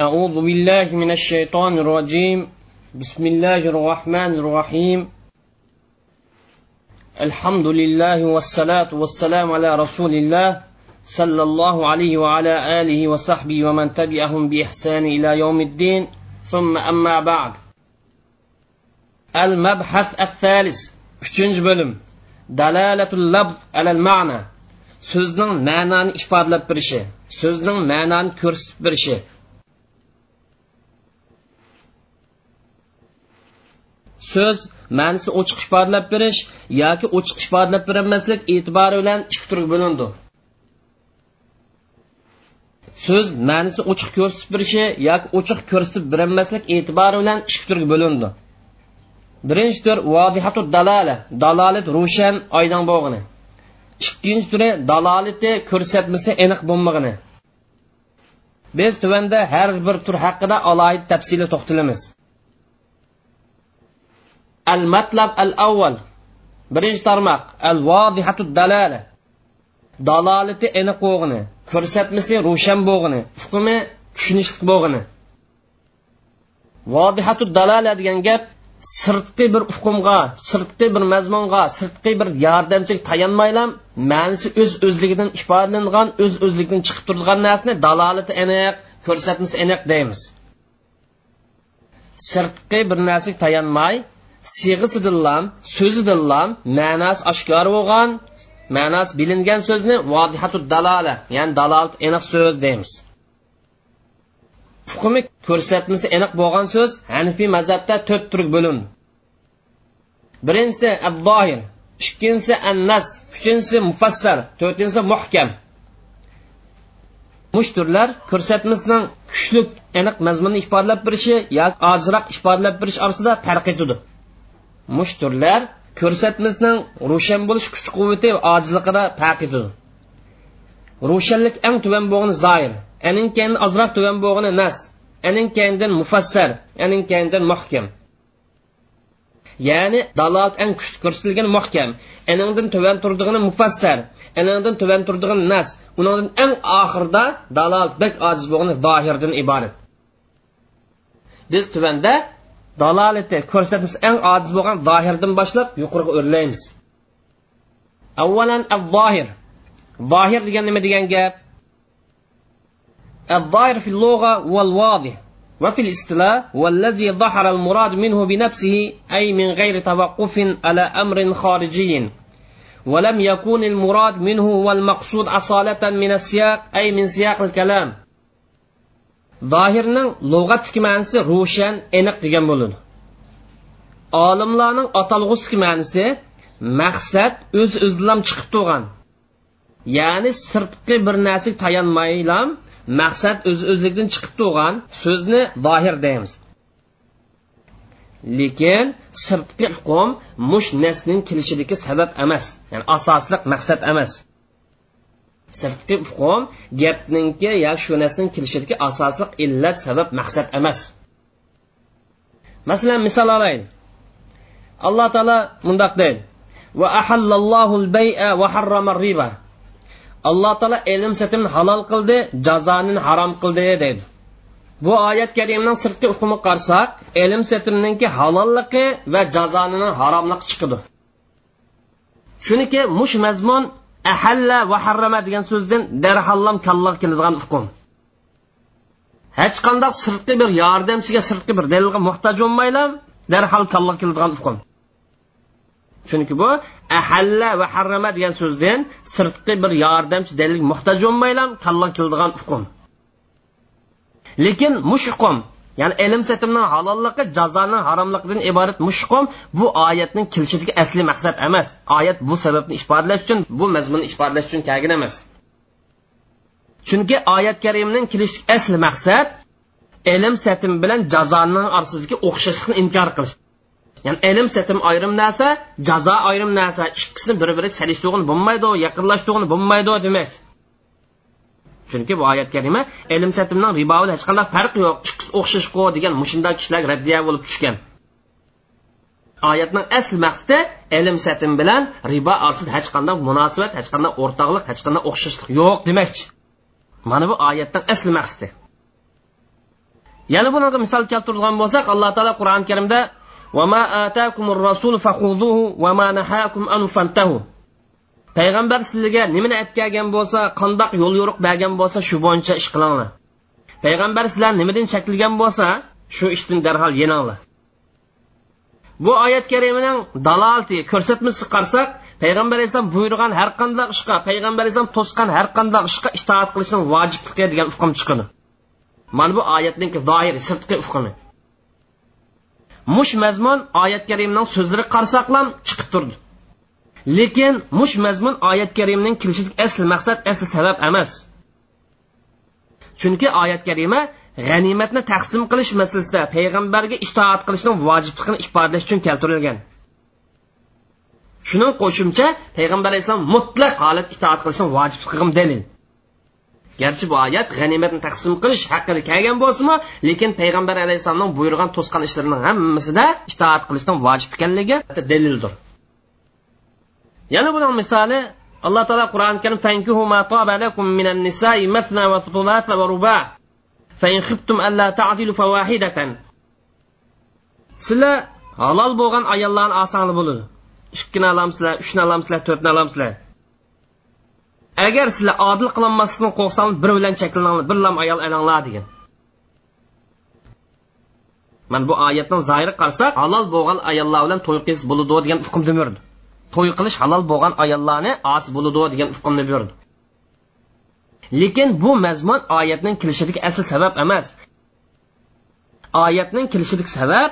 أعوذ بالله من الشيطان الرجيم. بسم الله الرحمن الرحيم. الحمد لله والصلاة والسلام على رسول الله صلى الله عليه وعلى آله وصحبه ومن تبعهم بإحسان إلى يوم الدين. ثم أما بعد. المبحث الثالث uchinchi bo'lim dalalatul labz alal ma'na so'zning ma'noni ifodalab berishi so'zning ma'noni ko'rsatib berishi so'z ma'nisini ochiq ifodalab berish yoki ochiq ifodalab berilmaslik e'tibori bilan ikki turga bo'lindi so'z ma'nisi ochiq ko'rsatib berishi yoki ochiq ko'rsatib berilmaslik e'tibori bilan ikki turga bo'lindi birinchi tur vodihatu dalala dalolat ro'shan oydin bo'lg'ini ikkinchi turi dalolati ko'rsatmasi aniq bo'lmag'ini. Biz tuvanda har bir tur haqida alohida tafsili to'xtalamiz. Al matlab al avval birinchi tarmoq. Al vodihatu dalala dalolati aniq bo'lg'ini ko'rsatmasi ro'shan bo'lg'ini hukmi tushunishli bo'lg'ini vodihatu dalala degan gap sirtqi bir uqumga sirtqi bir mazmunga sirtqi bir yordamchilik tayanmaylam. Ma'nisi o'z öz o'zligidan ifodalangan o'z öz o'zligidan chiqib turgan narsani dalolati aniq ko'rsatmasi aniq deymiz. Sirtqi bir narsaga tayanmay sig'isidilam so'zidilam ma'nosi oshkor bo'lgan ma'nosi bilingan so'zni vodihatu dalola ya'ni dalolat aniq so'z deymiz. Hukmi ko'rsatmasi aniq bo'lgan so'z hanifiy mazhabda to'rt turga bo'lindi birinchisi abdohir ikkinchisi annas uchinchisi mufassal to'rtinchisi muhkam. Mush turlar ko'rsatmasining kuchlik aniq mazmunni ifodalab berishi yoki ozroq ifodalab berish orasida farq etadi. Mush turlar ko'rsatmasining ro'shan bo'lish kuch quvvati ojizligida farq etadi. Ro'shanlik eng tuban bo'lgani zoir aning keyin ozroq tuban bo'lgani nas aning keyindan mufassar aning keyindan muhkam. Ya'ni dalolat eng kuchli ko'rsatilgan muhkam aningdan tuvan turdig'ini mufassar aningdan tuvan turdig'ini nas uningdan eng oxirida dalolat bak ojiz bo'lgani dohirdan iborat. Biz tuvanda dalolati ko'rsatmasi eng ojiz bo'lgan zohirdan boshlab yuqoriga o'rlaymiz avvalan al zohir zohir degan nima degan gap الظاهر في اللغة والواضح وفي الاصطلاح والذي ظهر المراد منه بنفسه أي من غير توقف على أمر خارجي ولم يكون المراد منه والمقصود أصالة من السياق أي من سياق الكلام zohirning lug'at ma'nisi ro'shan aniq degan bo'ladi olimlarning atalg'usiki ma'nisi maqsad o'z öz chiqib turgan. Ya'ni sirtqi bir narsaga tayanmaylam maqsad o'z o'zligidan chiqib turgan so'zni zohir deymiz. Lekin sirtqi hukm mush nasning kelishidagi sabab emas ya'ni asosliq maqsad emas. Sirtqi hukm gapninki yoki shu narsaning kelishidagi asosliq illat sabab maqsad emas. Masalan misol olayin alloh taolo mundoq deydi. Va ahallallohu al-bay'a va harrama riba alloh taolo ilm satimni halol qildi jazoni harom qildi deydi. Bu oyat karimning sirtqi hukmi qarasak ilm satimninki halolligi va jazonining haromligi chiqadi chunki mush mazmun ahalla va harrama degan so'zdan darhallam kalloq keladigan hukm hech qanday sirtqi bir yordamchiga sirtqi bir dalilga muhtoj bo'lmaylar darhol kalloq keladigan hukm chunki bu ahalla va harrama degan so'zdan sirtqi bir yordamchi dalil muhtoj bo'lmaylam kalloq keladigan hukm lekin mush hukm ya'ni ilm satimning halolligi jazoning haromligidan iborat mushqum bu oyatning kelishidagi asli maqsad emas. Oyat bu sababni ifodalash uchun bu mazmunni ifodalash uchun kelgan emas. Chunki oyat karimning kelish asli maqsad ilm satim bilan jazoning orasidagi o'xshashlikni inkor qilish. Ya'ni ilm satim ayrim narsa jazo ayrim narsa. Ikkisini bir biriga salishtirg'in bo'lmaydi yaqinlashtirg'in bo'lmaydi demak. Chunki bu oyat kalima ilm satimning ribo hech qanday farqi yo'q o'xshash qo degan mushunday kishilar raddiya bo'lib tushgan. Oyatning asl maqsadi ilm satim bilan ribo orasida hech qanday munosabat hech qanday o'rtoqlik hech qanday o'xshashlik yo'q demakchi. Mana bu oyatning asl maqsadi. Yana bunaqa misol keltirilgan bo'lsak alloh taolo qur'oni karimda payg'ambar sizlarga nimani aytgan bo'lsa qandoq yo'l yo'riq bergan bo'lsa shu bo'yicha ish qilinglar. Payg'ambar sizlar nimadan chakilgan bo'lsa shu ishdan darhol yeninglar. Bu oyat karimaning dalolati ko'rsatmasi qarasak payg'ambar alayhisalom buyurgan har qanday ishga payg'ambar alayhisalom to'sgan har qanday ishga itoat qilishning vojibligi degan hukm chiqadi. Mana bu oyatning doir sirtqi hukmi mush mazmun oyat karimning so'zlari qarsaqlam chiqib turdi. Lekin mush mazmun oyat karimning kirishlik asl maqsad asl sabab emas. Chunki oyat karima g'animatni taqsim qilish masalasida payg'ambarga itoat qilishning vojibligini ifodalash uchun keltirilgan. Shuning qo'shimcha payg'ambar alayhissalom mutlaq holat itoat qilishning vojibligim dalil. Garchi bu oyat g'animatni taqsim qilish haqida kelgan bo'lsinmi lekin payg'ambar alayhissalomning buyurgan to'sqan ishlarining hammasida itoat qilishning vojib ekanligi dalildir. Yana buning misoli alloh taolo qur'oni karim fankihu ma toba lakum minan nisa'i mathna va thulatha va ruba' fa in khiftum alla ta'dilu fawahidatan sizlar halol bo'lgan ayollarni olsanglar bo'ladi. Ikkini olamsizlar uchni olamsizlar to'rtni olamsizlar. Agar sizlar odil qilinmaslikdan qo'rqsanglar bir bilan cheklaninglar bir lam ayol alanglar degan. Mana bu oyatning zoiri qarasak halol bo'lgan ayollar bilan to'y qilish bo'ladi degan hukm berdi to'y qilish halol bo'lgan ayollarni os bo'ladi degan hukmni berdi lekin bu mazmun oyatning kelishidagi asl sabab emas. Oyatning kelishidagi sabab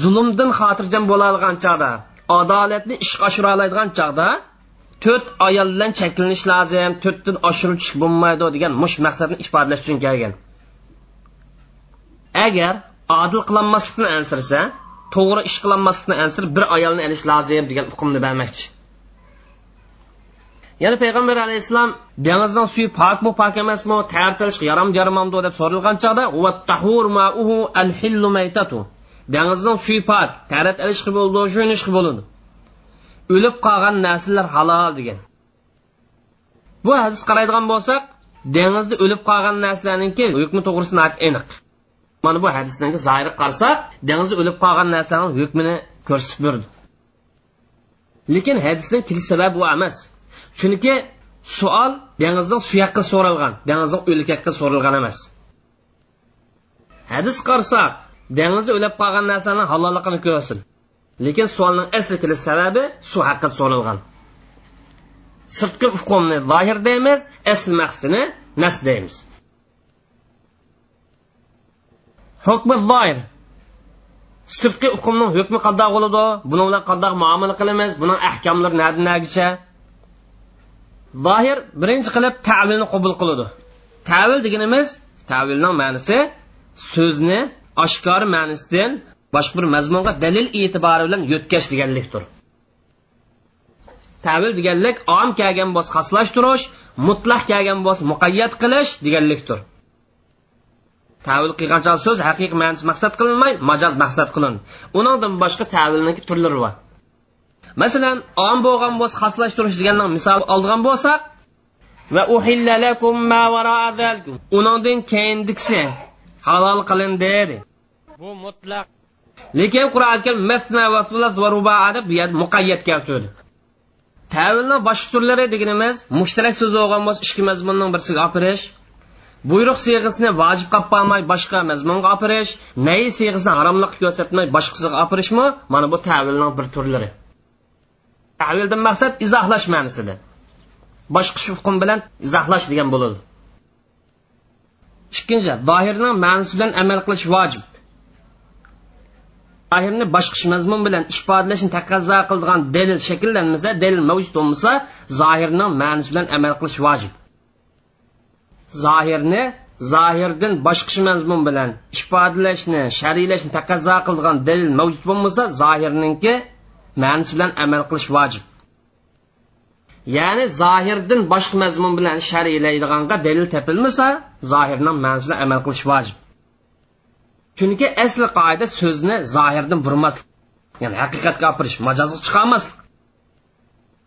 zulmdan xotirjam bo'ladigan chog'da adolatni ishga oshira oladigan chog'da to'rt ayol bilan cheklanish lozim to'rtdan oshirib chiqib bo'lmaydi degan mush maqsadni ifodalash uchun kelgan. Agar odil qilinmaslikni ansirsa to'g'ri ish qilinmaslikni ansirib bir ayolni olish lozim degan hukmni bermoqchi. Yana payg'ambar alayhissalom dengizning suvi pokmi pok emasmi? Tartilishga yaram yaramamdi deb so'ralgan chog'da dengizning suvi pok tarat ilishqi bo'ldi bo'ladi o'lib qolgan narsalar halol degan. Bu hadis qaraydigan bo'lsak dengizda o'lib qolgan narsalarninki hukmi to'g'risi aniq mana bu hadisdan zoiri qarasak dengizda o'lib qolgan narsaning hukmini ko'rsatib berdi. Lekin hadisdan kelish sababi bu emas. Chunki suol dengizdan suyaqqa so'ralgan dengizdan o'likakqa so'ralgan emas. Hadis qarasak dengizda o'lib qolgan narsani halolligini ko'rsin. Lekin suolning asli kelish sababi suv haqida so'ralgan. Sirtqi hukmni zohir deymiz asl maqsadini nas deymiz. Hukmi zoir. Sirtqi hukmning hukmi qandoq bo'ladi. Buni bilan qandoq muomala qilamiz. Buning ahkomlari nadi nagicha. Zohir birinchi qilib tavilni qabul qiladi. Tavil deganimiz tavilning ma'nosi so'zni oshkor ma'nisidan boshqa bir mazmunga dalil e'tibori bilan yo'tkash deganlikdir. Tavil deganlik om kelgan bo'lsa xoslashtirish mutlaq kelgan bo'lsa muqayyat qilish deganlikdir. Tavil qilgancha so'z haqiqiy ma'nosi maqsad qilinmay majoz maqsad qilin. Undan boshqa tavilniki turlari bor. Masalan om bo'lgan bo'lsa xoslashtirish deganning misol olgan bo'lsak va uningdan keyindikisi halol qilindi dedi. Bu mutlaq. Lekin qur'oni karim masna va sulas va rubaa deb muqayyat keltirdi. Tavilni boshqa turlari deganimiz mushtarak so'z bo'lgan bo'lsa ikki mazmunning birisiga olib berish buyruq siyg'isini vojib qilib boshqa mazmunga olib berish nay siyg'isini haromlik ko'rsatmay boshqasiga olib berishmi mana bu tavilning bir turlari. Tavildan maqsad izohlash ma'nosida. Boshqa hukm bilan izohlash degan bo'ladi. Ikkinchi zohirning ma'nosi bilan amal qilish vojib. Zohirni boshqa mazmun bilan ifodalashni taqozo qiladigan dalil shakllanmasa dalil mavjud bo'lmasa zohirning ma'nosi bilan amal qilish vojib. Zohirni zohirdan boshqa mazmun bilan ifodalashni shariylashni taqozo qiladigan dalil mavjud bo'lmasa zohirninki ma'nosi bilan amal qilish vojib. Ya'ni zohirdan boshqa mazmun bilan shariylaydiganga dalil topilmasa zohirning ma'nisi bilan amal qilish vojib. Chunki asli qoida so'zni zohirdan burmaslik ya'ni haqiqatga opirish majozga chiqarmaslik.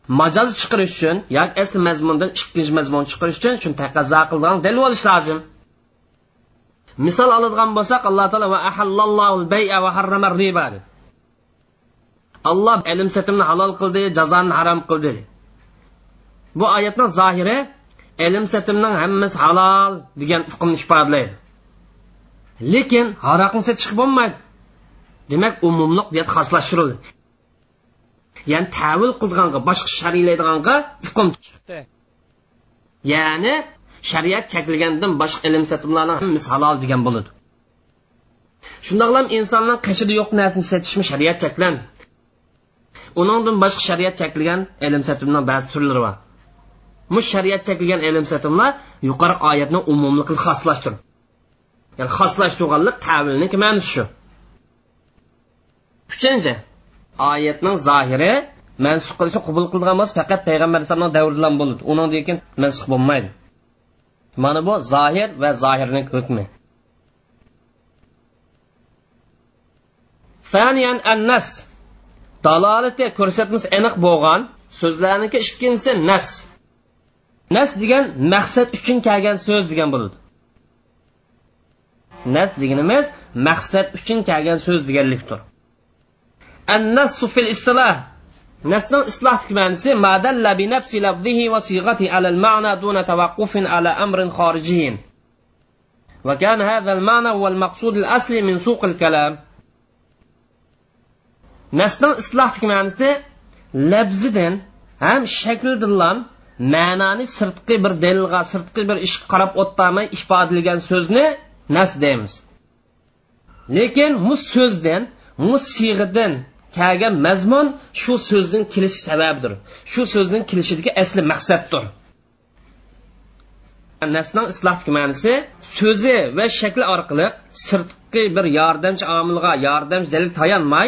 Majoz chiqarish uchun yoki asli mazmundan ikkinchi mazmun chiqarish uchun shuni taqozo qilgan dalil bo'lishi lozim. Misol oladigan bo'lsak alloh taolo va ahallallohu bay'a va harrama riba alloh ilm satimni halol qildi jazoni harom qildi. Bu oyatning zohiri ilm satimning hammasi halol degan hukmni ifodalaydi lekin haroqni sotishga bo'lmaydi. Demak umumliq xoslashtirildi ya'ni tavil qilganga boshqa shariylaydiganga hukm chiqdi ya'ni shariat cheklagandan boshqa ilm satimlarni hammasi halol degan bo'ladi. Shundoqlam insonning qashida yo'q narsani sotishmi shariat cheklan uningdan boshqa shariat cheklagan ilm satimning ba'zi turlari bor. Mush shariat cheklagan ilm satimlar yuqori oyatni umumliqini xoslashtirdi ya'ni xoslashtirganlik tavilniki ma'nosi shu. Uchinchi oyatning zohiri mansub qilishni qabul qilgan bo'lsa faqat payg'ambar alayhisalomning davrida bo'ladi undan keyin mansub bo'lmaydi mana bu zohir va zohirning hukmi ثانيا النس dalolati ko'rsatmasi aniq bo'lgan so'zlarniki ikkinchisi nas nas degan maqsad uchun kelgan so'z degan bo'ladi nas deganimiz maqsad uchun kelgan so'z deganlikdir النص في الاصطلاح نسل إصلاح معنسي ما دل بنفس لفظه وصيغته على المعنى دون توقف على أمر خارجي وكان هذا المعنى هو المقصود الأصلي من سوق الكلام nasning islohdagi ma'nosi labzidan ham shakldilan ma'noni sirtqi bir dalilga sirtqi bir ishga qarab o'tmay ifodalagan so'zni nas deymiz lekin mu so'zdan mu siyg'idan kelgan mazmun shu so'zning kelish sababidir shu so'zning kelishidagi asli maqsaddir. Nasning islohdagi ma'nosi so'zi va shakli orqali sirtqi bir yordamchi omilga yordamchi dalil tayanmay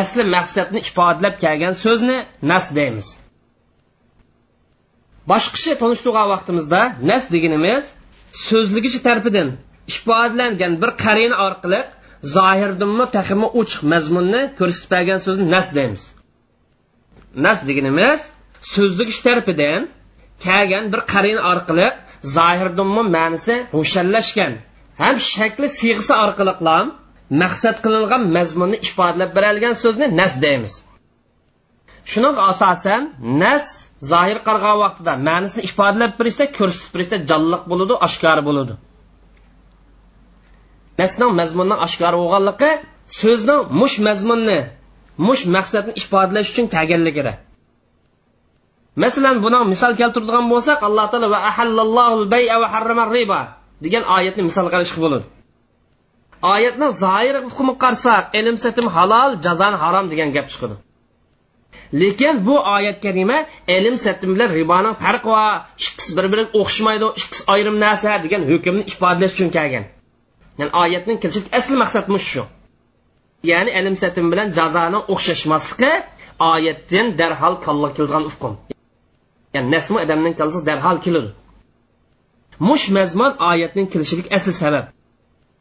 asli maqsadni ifodalab kelgan so'zni nas deymiz. Boshqacha tanishtirgan vaqtimizda nas deganimiz so'zligichi tarafidan ifodalangan bir qarina orqali zohirdinmi taximi ochiq mazmunni ko'rsatib bergan so'zni nas deymiz. Nas deganimiz so'zlik tarafidan kelgan bir qarin orqali zohirdinmi ma'nisi ro'shanlashgan ham shakli siyg'isi orqali ham maqsad qilingan mazmunni ifodalab beradigan so'zni nas deymiz. Shuning asosan nas zohir qargan vaqtida ma'nisini ifodalab berishda ko'rsatib berishda jonliq bo'ladi oshkor bo'ladi. Nasning mazmunni oshkor bo'lganligi so'zning mush mazmunni mush maqsadni ifodalash uchun kelganligida. Masalan buni misol keltiradigan bo'lsak alloh taolo va ahallallohu bay'a va harrama riba degan oyatni misol qilishga bo'ladi oyatni zoir hukmi qarasak ilm satim halol jazon harom degan gap chiqadi. Lekin bu oyat karima ilm satim bilan riboning farqi va ikkisi bir biriga o'xshamaydi ikkisi ayrim narsa degan hukmni ifodalash uchun kelgan. Ya'ni oyatning asl asli maqsad shu? Ya'ni ilm satim bilan jazoni o'xshashmasligi oyatdan darhol kalla kelgan ufqum ya'ni nasmu odamning kallasi darhol keladi. Mush mazmun oyatning kelishiga asl sabab.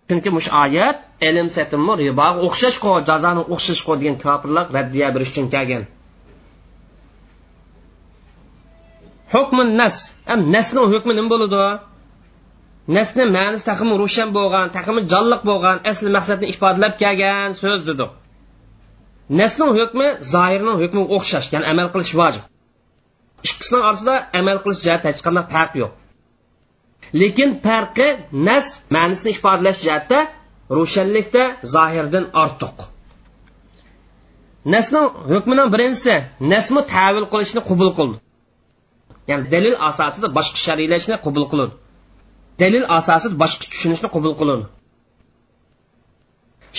Chunki mush oyat ilm satimmi riboga o'xshashqo jazoni o'xshashqo degan kofirlar raddiya berish uchun kelgan. Hukmi nas. Ham nasni hukmi nima bo'ladi? Nasni ma'nisi taqimi ro'shan bo'lgan taqimi jonliq bo'lgan asli maqsadni ifodalab kelgan so'z dedi. Nasning hukmi zoirning hukmiga o'xshash ya'ni amal qilish vojib. Ikkisining orasida amal qilish jihati hech qanday farq yo'q. Lekin farqi nas ma'nisini ifodalash jihatda ro'shanlikda zohirdan ortiq. Nasning hukmining birinchisi nasmi tavil qilishni qabul qildi. Ya'ni dalil asosida boshqa shariylashni qabul qiladi dalil asosida boshqa tushunishni qabul qiladi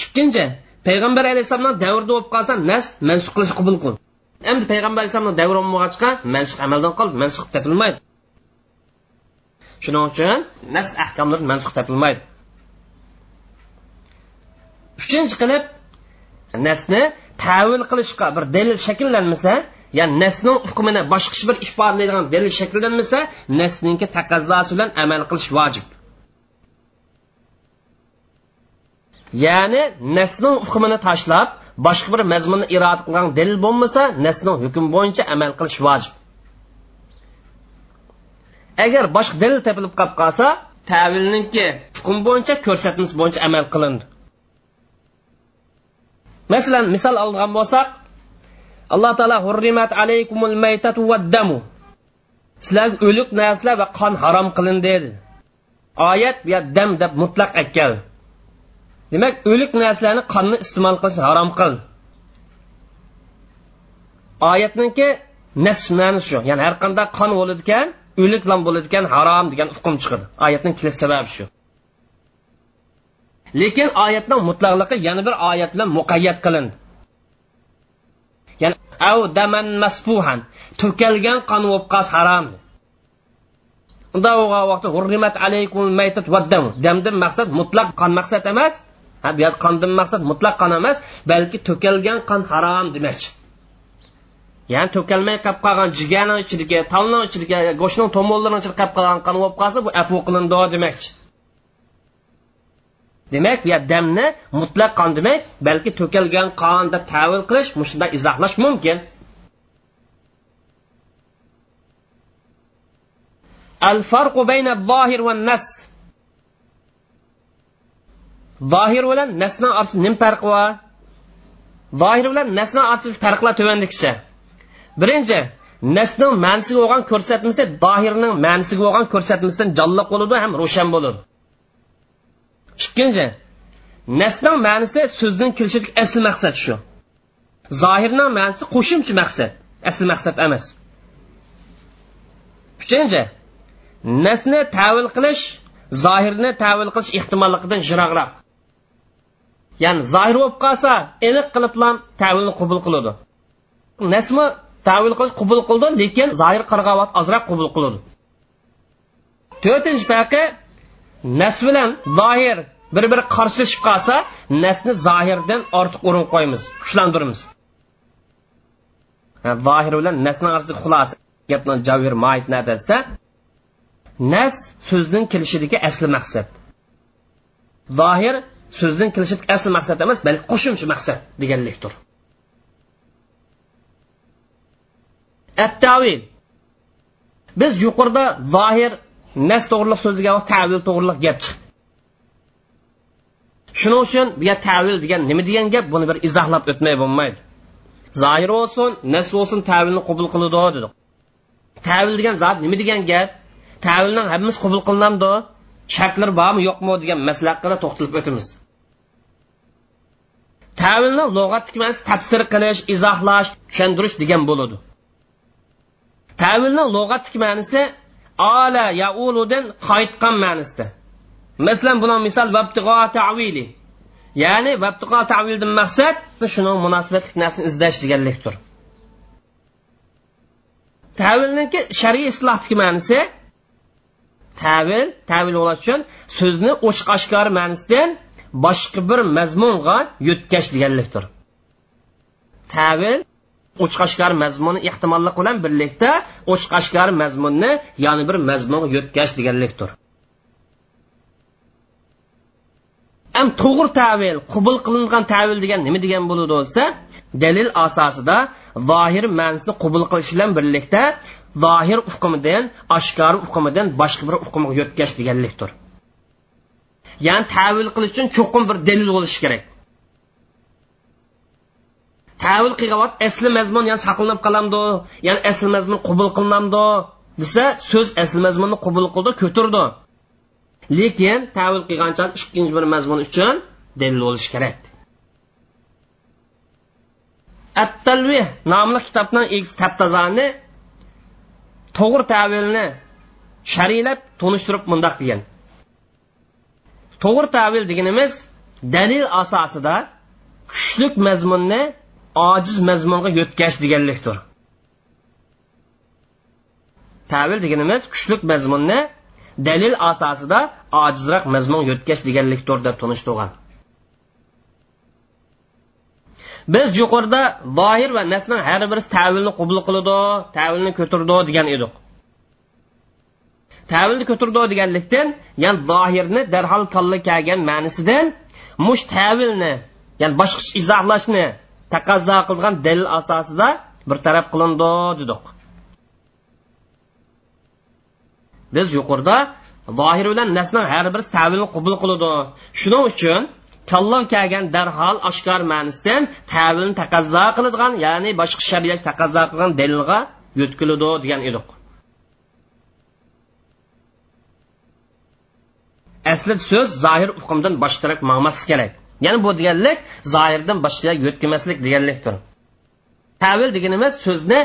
ikkinchi payg'ambar alayhissalomning davrida bo'lib qolsa nas mansub qilish qabul qil endi payg'ambar alayhissalomning davri bo'lmag'achqa mansub amaldan qol mansub topilmaydi. Shuning uchun nas ahkomlar mansub topilmaydi. Uchinchi qilib nasni tavil qilishga bir dalil shakllanmasa ya'ni nasning hukmini boshqa bir ifodalaydigan dalil shakllanmasa nasninki taqazzosi bilan amal qilish vojib. Ya'ni nasning hukmini tashlab boshqa bir mazmunni iroda qilgan dalil bo'lmasa nasning hukm bo'yicha amal qilish vojib. Agar boshqa dalil topilib qolib qolsa tavilninki hukm bo'yicha ko'rsatmasi bo'yicha amal qilindi. Masalan misol olgan bo'lsak alloh taolo hurrimat alaykumul maytatu vaddamu sizlarga o'lik narsalar va qon harom qilindi dedi. Oyat bu dam deb mutlaq aytgan. Demak o'lik narsalarni qonni iste'mol qilish harom qil. Oyatniki nasf ma'ni shu. Ya'ni har qanday qon bo'ladigan o'lik bilan bo'ladigan harom degan hukm chiqadi. Oyatning kelish sababi shu. Lekin oyatning mutlaqligi yana bir oyat bilan muqayyat qilindi. Ya'ni av daman masfuhan. To'kalgan qon bo'lib harom. Unda vaqtda hurrimat alaykum maytat vaddam damdan maqsad mutlaq qon maqsad emas. Ha bu yerda qondan maqsad mutlaq qon emas balki to'kalgan qon harom demoqchi. Ya'ni to'kalmay qolib qolgan jigarni ichidagi talni ichidagi go'shtning tomollarini ichida qolib qolgan qon bo'lib qolsa bu afu qilindi demoqchi. Demak bu damni mutlaq qon demay balki to'kilgan qon deb tavil qilish shunday izohlash mumkin. Al farqu bayna zohir va nas zohir bilan nasni orasida nima farqi bor? Zohir bilan nasni orasida farqlar tuvandikicha birinchi nasning ma'nisiga bo'lgan ko'rsatmasi zohirning ma'nisiga bo'lgan ko'rsatmasidan jonliq bo'ladi ham ro'shan bo'ladi. Ikkinchi nasning ma'nisi so'zning kelishi asl maqsad shu. Zohirning ma'nisi qo'shimcha maqsad asl maqsad emas. Uchinchi nasni tavil qilish zohirni tavil qilish ehtimolligidan yiroqroq. Ya'ni zohir bo'lib qolsa aniq qiliblam tavilni qabul qiladi. Nasmi tavil qilish qabul qildi lekin zohir qarg'avat ozroq qabul qiladi. To'rtinchi farqi nas bilan zohir bir biri qarshilashib qolsa nasni zohirdan ortiq o'rin qo'yamiz kuchlantiramiz. Zohir bilan nasni orasida xulosa gapni javir moit desa nas so'zning kelishidagi asli maqsad. Zohir so'zning kelishi asli maqsad emas balki qo'shimcha maqsad deganlikdir. Attavil biz yuqorida zohir nas to'g'riliq so'zlagan tavil to'g'riliq gap chiqdi shuning uchun bu yer tavil degan nima degan gap? Buni bir izohlab o'tmay bo'lmaydi. Zohir bo'lsin nas bo'lsin tavilni qabul qiladi dedik tavil degan zot nima degan gap? Tavilning hammasi qabul qilinamdi shartlar bormi yo'qmi degan masala haqida to'xtalib o'tamiz. Tavilni lug'atdagi ma'nosi tafsir qilish izohlash tushuntirish degan bo'ladi. Tavilni lug'atdagi ma'nosi ala yauludan qaytgan ma'nosida. Masalan buni misol vabtig'o tavili ya'ni vabtiqo tavildan maqsad shuning munosabatli narsani izlash deganlikdir. Tavilniki shar'iy islohdagi ma'nosi tavil tavil bo'lish uchun so'zni ochiq oshkor ma'nosidan boshqa bir mazmunga yutkash deganlikdir. Tavil ochqashkar mazmuni ehtimollik bilan birlikda ochqashkar mazmunni yana bir mazmunga yo'tkash deganlikdir. Am to'g'ri tavil qabul qilingan tavil degan nima degan bo'ladi bo'lsa dalil asosida zohir ma'nisini qabul qilish bilan birlikda zohir hukmidan oshkor hukmidan boshqa bir uqumga yo'tkash deganlikdir. Ya'ni tavil qilish uchun cho'qim bir dalil bo'lishi kerak. Tavil qilgan asli mazmun ya'ni saqlanib qolamdi ya'ni asli mazmun qabul qilinamdi desa so'z asli mazmunni qabul qildi ko'tirdi. Lekin tavil qilgancha ikkinchi bir mazmun uchun dalil bo'lishi kerak. Attalvih nomli kitobning egisi taptazani to'g'ri tavilni shariylab tunishtirib mundoq degan. To'g'ri tavil deganimiz dalil asosida kuchlik mazmunni ojiz mazmunga yo'tkash deganlikdir. Tavil deganimiz kuchlik mazmunni dalil asosida ojizroq mazmun yo'tkash deganlikdir deb tunishtirgan biz yuqorida zohir va nasning har birisi tavilni qabul qiladi tavilni ko'tirdi degan edik. Tavilni ko'tirdi deganlikdan ya'ni zohirni darhol tanlab kelgan ma'nisidan mush tavilni ya'ni boshqacha izohlashni taqozo qilgan dalil asosida bir taraf qilindi dedik. Biz yuqorida zohir bilan nasning har bir tavilni qabul qiladi shuning uchun kallo kelgan darhol oshkor ma'nisidan tavilni taqazzo qiladigan ya'ni boshqa shariat taqazzo qilgan dalilga yo'tkiladi degan edik. Asli so'z zohir hukmdan boshqaroq mangmaslik kerak ya'ni bu deganlik zoirdan boshqa yo'tkamaslik deganlikdir. Tavil deganimiz so'zni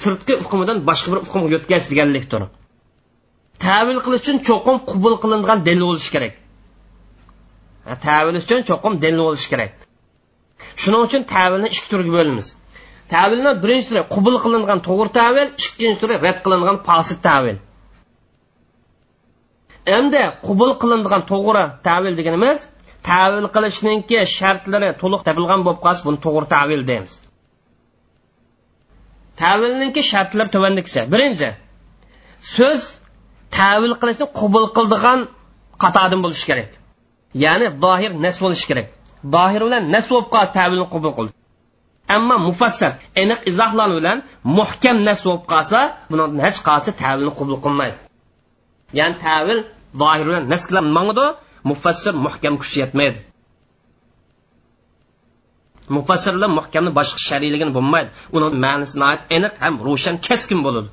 sirtqi hukmidan boshqa bir hukmga yo'tkash deganlikdir. Tavil qilish uchun cho'qim qubul qilingan dalil bo'lishi kerak. Tavil uchun cho'qim dalil bo'lishi kerak. Shuning uchun tavilni ikki turga bo'lamiz tavilni birinchi turi qubul qilingan to'g'ri tavil ikkinchi turi rad qilingan posit tavil. Endi qubul qilingan to'g'ri tavil deganimiz tavil qilishningki shartlari to'liq topilgan bo'lib qolsa buni to'g'ri tavil deymiz. Tavilninki shartlari tuvandiksa birinchi so'z tavil qilishni qubul qildigan qatodim bo'lishi kerak. Ya'ni zohir nas bo'lishi kerak. Zohir bilan nas bo'lib qolsa tavilni qubul qildi. Ammo mufassar aniq izohlar bilan muhkam nas bo'lib qolsa buni hech qaysi tavilni qubul qilmaydi. Ya'ni tavil zohir bilan nas bilan mangdi mufassir muhkam kuch yetmaydi. Mufassirlar muhkamni boshqa shariyligini bo'lmaydi. Uni ma'nisi aniq ham ro'shan keskin bo'ladi.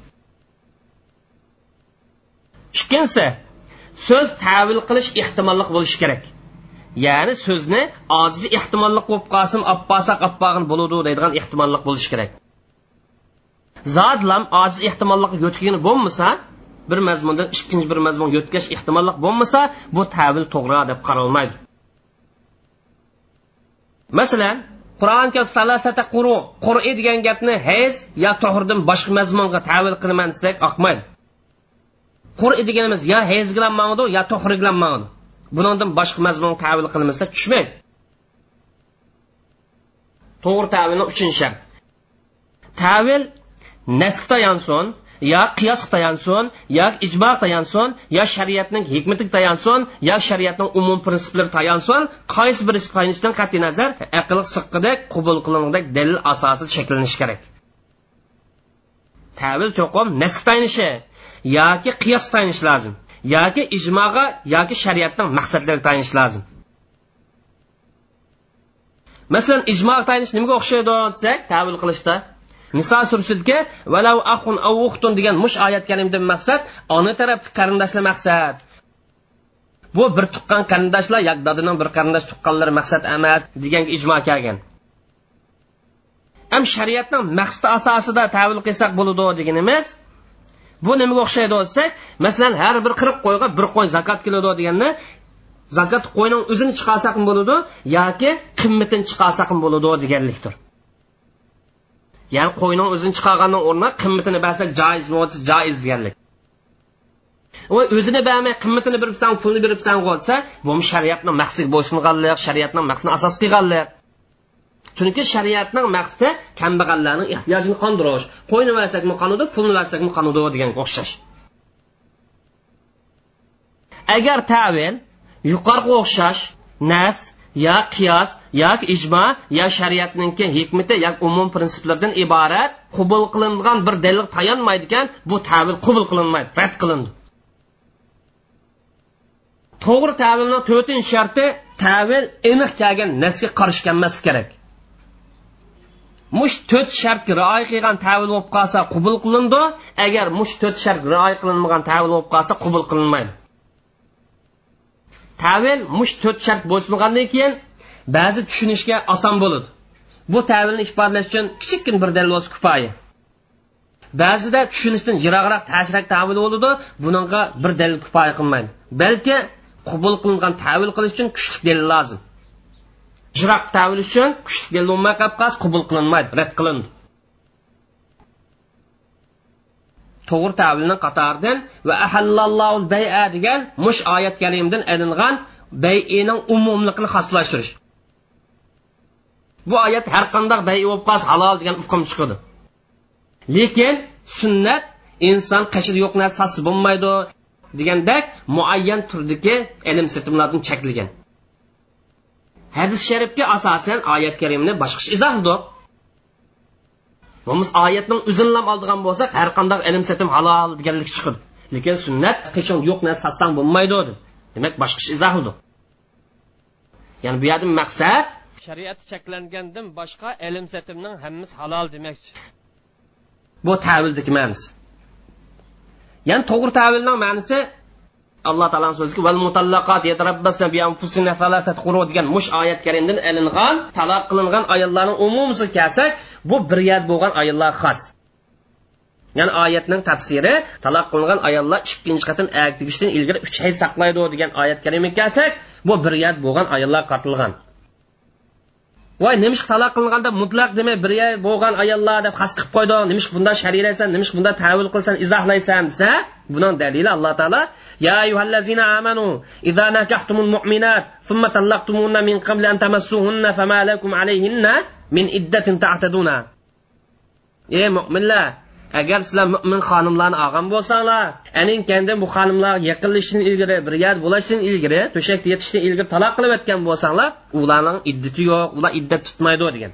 Ikkinchisi so'z tavil qilish ehtimolliq bo'lishi kerak. Ya'ni so'zni ojiz ehtimolliq bo'lib qolsin opposak oppog'in bo'ladi deydigan ehtimolliq bo'lishi kerak. Zodlam ojiz ehtimolliq yo'tgini bo'lmasa bir mazmundan ikkinchi bir mazmunga yo'tkash ehtimolliq bo'lmasa bu tavil to'g'ri deb qaralmaydi masalan qur'onga salasata quru qur'i degan gapni hez yo tohirdan boshqa mazmunga tavil qilaman desak oqmaydi. Qur'i deganimiz yo hez bilan mangdi yo tohir bilan mangdi bundan boshqa mazmunga tavil qilmasa tushmaydi. To'g'ri tavilni uchinchi shart. Tavil nasq tayansin yo qiyos tayansin yo ijmo tayansin yo shariatning hikmatiga tayansin yo shariatning umum prinsiplari tayansin qaysi bir tayanishidan qat'iy nazar aql siqqidek qabul qilingandek dalil asosi shakllanishi kerak. Tavil cho'qim nasq tayinishi yoki qiyos tayinish lozim yoki ijmoga yoki shariatning maqsadlariga tayinish lozim. Masalan ijmo tayinish nimaga o'xshaydi desak tavil qilishda niso surasiga valav ahun av uxtun degan mush oyat kalimdan maqsad ona tarafni qarindoshlar maqsad bu bir tuqqan qarindoshlar yoki dodining bir qarindosh tuqqanlari maqsad emas degan ijmo kelgan. Am shariatning maqsadi asosida tavil qilsak bo'ladi deganimiz bu nimaga o'xshaydi desak masalan har bir qirq qo'yga bir qo'y zakot keladi deganda zakot qo'yning o'zini chiqarsak bo'ladi yoki qimmatini chiqarsak bo'ladi deganlikdir. Ya'ni qo'yning o'zini chiqarganni o'rnida qimmatini bersak joiz bo'lsa joiz deganlik. Va o'zini bermay qimmatini biribsan pulni beribsan bo'lsa bu shariatning maqsadiga bo'ysunganlik shariatning maqsadini asos qilganlik. Chunki shariatning maqsadi kambag'allarning ehtiyojini qondirish. Qo'yni versakmi qonudi pulni versakmi qonudi deganga o'xshash. Agar tavil yuqoriga o'xshash nas yo qiyos yoki ijmo yo shariatninki hikmati yoki umum prinsiplardan iborat qubul qilingan bir dalil tayanmaydi ekan bu tavil qubul qilinmaydi rad qilindi. To'g'ri tavilni to'rtinchi sharti tavil aniq kelgan nasga qarshi kelmasligi kerak. Mush to'rt shartga rioya qilgan tavil bo'lib qolsa qubul qilindi agar mush to'rt shart rioya qilinmagan tavil bo'lib qolsa qubul qilinmaydi. Tavil mush to'rt shart bo'ysungandan keyin ba'zi tushunishga oson bo'ladi. Bu tavilni ifodalash uchun kichikkina bir dalil bo'lsa kifoya ba'zida tushunishdan yiroqroq tashrak tavil bo'ladi bunga bir dalil kifoya qilmaydi. Balki qubul qilingan tavil qilish uchun kuchli dalil lozim. Jiroq tavil uchun kuchli dalil bo'lmay qolib qolsa qubul qilinmaydi rad qilindi. To'g'ri tavilni qatoridan va ahallallohu baya degan mush oyat kalimdan ilingan bayining umumligini xoslashtirish bu oyat har qanday bay bo'lib qolsa halol degan hukm chiqadi. Lekin sunnat inson qashir yo'q narsasi bo'lmaydi degandek muayyan turdagi ilm sitimlardan cheklagan hadis sharifga asosan oyat karimni boshqacha izohladi bo'lmasa oyatning o'zini oldigan bo'lsak har qanday ilm setim halol deganlik chiqadi lekin sunnat qachon yo'q narsa satsang bo'lmaydi dedi. Demak boshqa ish izoh qildi. Ya'ni bu yerda maqsad shariat cheklangandan boshqa ilm satimning hammasi halol demakchi. Bu tavildagi ma'nosi. Ya'ni to'g'ri tavilning ma'nosi alloh taoloni so'ziga val mutallaqat yatarabbasna bi anfusina salasat quru degan mush oyat karimdan ilingan taloq qilingan ayollarning umumisi kelsak bu bir yer bo'lgan ayollar xos ya'ni oyatning tafsiri taloq qilingan ayollar ikkinchi qatim ayak tegishdan ilgari uch hay saqlaydi degan oyat karimga kelsak bu bir yat bo'lgan ayollar qatilgan voy nimish taloq qilinganda mutlaq demay bir bo'lgan ayollar deb xas qilib qo'ydi nimish bunda sharilaysan nimish bunda tavil qilsan izohlaysan desa buning dalili alloh taolo. Ya ayyuhallazina amanu idza nakahtumul mu'minat thumma talaqtumunna min qabli an tamassuhunna fama lakum alayhinna min iddatin ta'taduna. Ey mu'minlar agar sizlar mo'min xonimlarni olgan bo'lsanglar aning kendin bu xonimlar yaqinlashishdan ilgari bir yer bo'lishdan ilgari to'shakda yetishdan ilgari taloq qilib o'tgan bo'lsanglar ularning iddati yo'q ular iddat tutmaydi degan.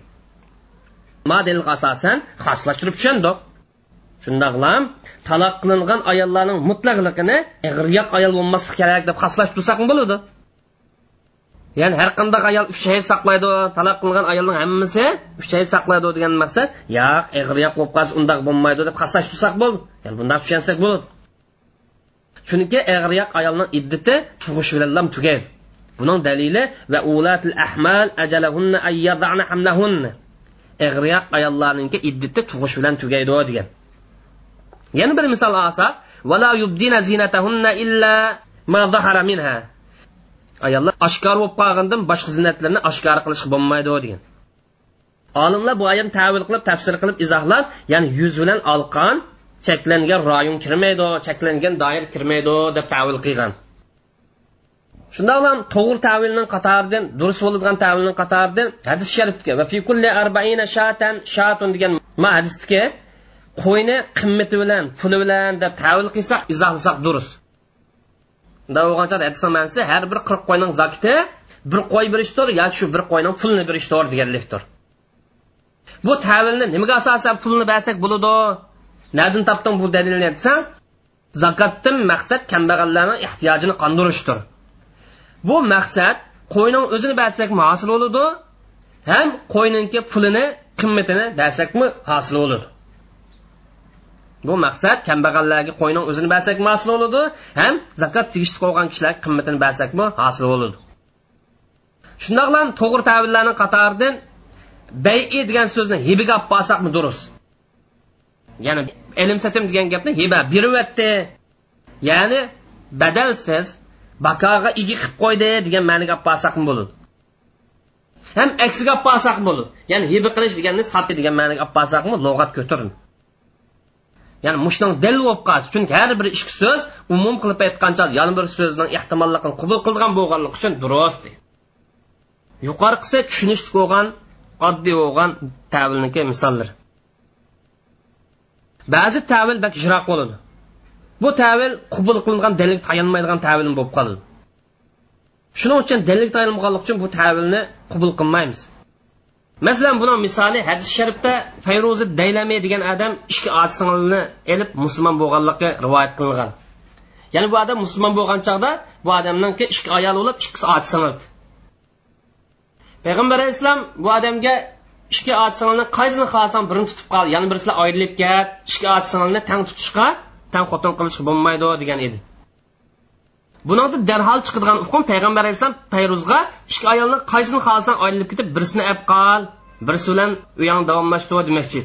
Model asosan xoslashtirib tushundiq shundoqlam taloq qilingan ayollarning mutlaqligini ig'riyoq ayol bo'lmaslik kerak deb xoslashib tursak bo'ladi? Ya'ni har qanday ayol uch hay saqlaydi taloq qilgan ayolning hammasi uch hay saqlaydi degan maqsad yo'q ig'riyoq bo'lib qolsa undoq bo'lmaydi deb qaslash tursak bo'ldi. Ya'ni bundoq tushunsak bo'ladi chunki ig'riyoq ayolning iddati tug'ish bilan tugaydi. Buning dalili va ulatil ahmal ajalahunna ayyadana hamlahunna. Ig'riyoq ayollarninki iddati tug'ish bilan tugaydi degan. Yana bir misol olsak vala yubdina zinatahunna illa ma zahara minha. Ayollar oshkor bo'lib qolgandan boshqa zinatlarni oshkor qilishga bo'lmaydi degan. Olimlar bu oyatni tavil qilib tafsir qilib izohlab ya'ni yuz bilan olqon cheklangan rayon kirmaydi cheklangan doir kirmaydi deb tavil qilgan. Shundoq ham to'g'ri tavilning qatoridan durust bo'ladigan tavilning qatoridan hadis sharifga va fi kulli arbaina shatan shatun degan ma hadisga qo'yni qimmati bilan puli bilan deb tavil qilsak izohlasak durust. Unda bo'lgancha hadisning har bir qirq qo'yning zakiti bir qo'y berishdir yoki shu bir qo'yning pulini berishdir deganlikdir bu tavilni nimaga asosan pulni bersak bo'ladi? Nadan topding bu dalilni desa zakotdan maqsad kambag'allarning ehtiyojini qondirishdir. Bu maqsad qo'yning o'zini bersak hosil bo'ladi ham qo'yninki pulini qimmatini bersakmi hosil bo'ladi. Bu maqsad kambag'allarga qo'yning o'zini bersak hosil bo'ladi ham zakot tegishli qolgan kishilar qimmatini bersakmi hosil bo'ladi. Shundoqlam to'g'ri tavillarni qatoridan bayi degan so'zni hibiga olib borsakmi durust? Ya'ni ilm satim degan gapni hiba beryapti ya'ni badalsiz bakoga igi qilib qo'ydi degan ma'niga olib borsak bo'ladi? Ham aksiga olib borsak bo'ladi? Ya'ni hiba qilish deganni sotdi degan ma'niga olib borsakmi? Lug'at ko'tarin. Ya'ni mushning dil bo'lib qolsin. Chunki har bir ikki so'z umum qilib aytgancha yana bir so'zning ehtimolligini qabul qilgan bo'lganligi uchun durust yuqorqisi tushunishli bo'lgan oddiy bo'lgan tavilniki misollar ba'zi tavil bak ijroq bo'ladi bu tavil qabul qilingan dalilga tayanmaydigan tavil bo'lib qoladi shuning uchun dalilga tayanmaganligi uchun bu tavilni qabul qilmaymiz. Masalan buni misoli hadis sharifda fayruzi daylami degan odam ikki ot singilni elib musulmon bo'lganligi rivoyat qilingan ya'ni bu odam musulmon bo'lgan chog'da bu odamniki ikki ayol bo'lib ikkisi ot singildi payg'ambar alayhissalom bu odamga ikki ot singilni qaysini xohlasang birini tutib qol yana birisi ayrilib ket ikki ot singilni tang tutishga tang xotin qilishga bo'lmaydi degan edi. Buningda darhol chiqadigan hukm payg'ambar alayhissalom payruzga ikki ayolni qaysini xohlasang ayrilib ketib birisini ab qol birisi bilan uyang davomlashtir demoqchi.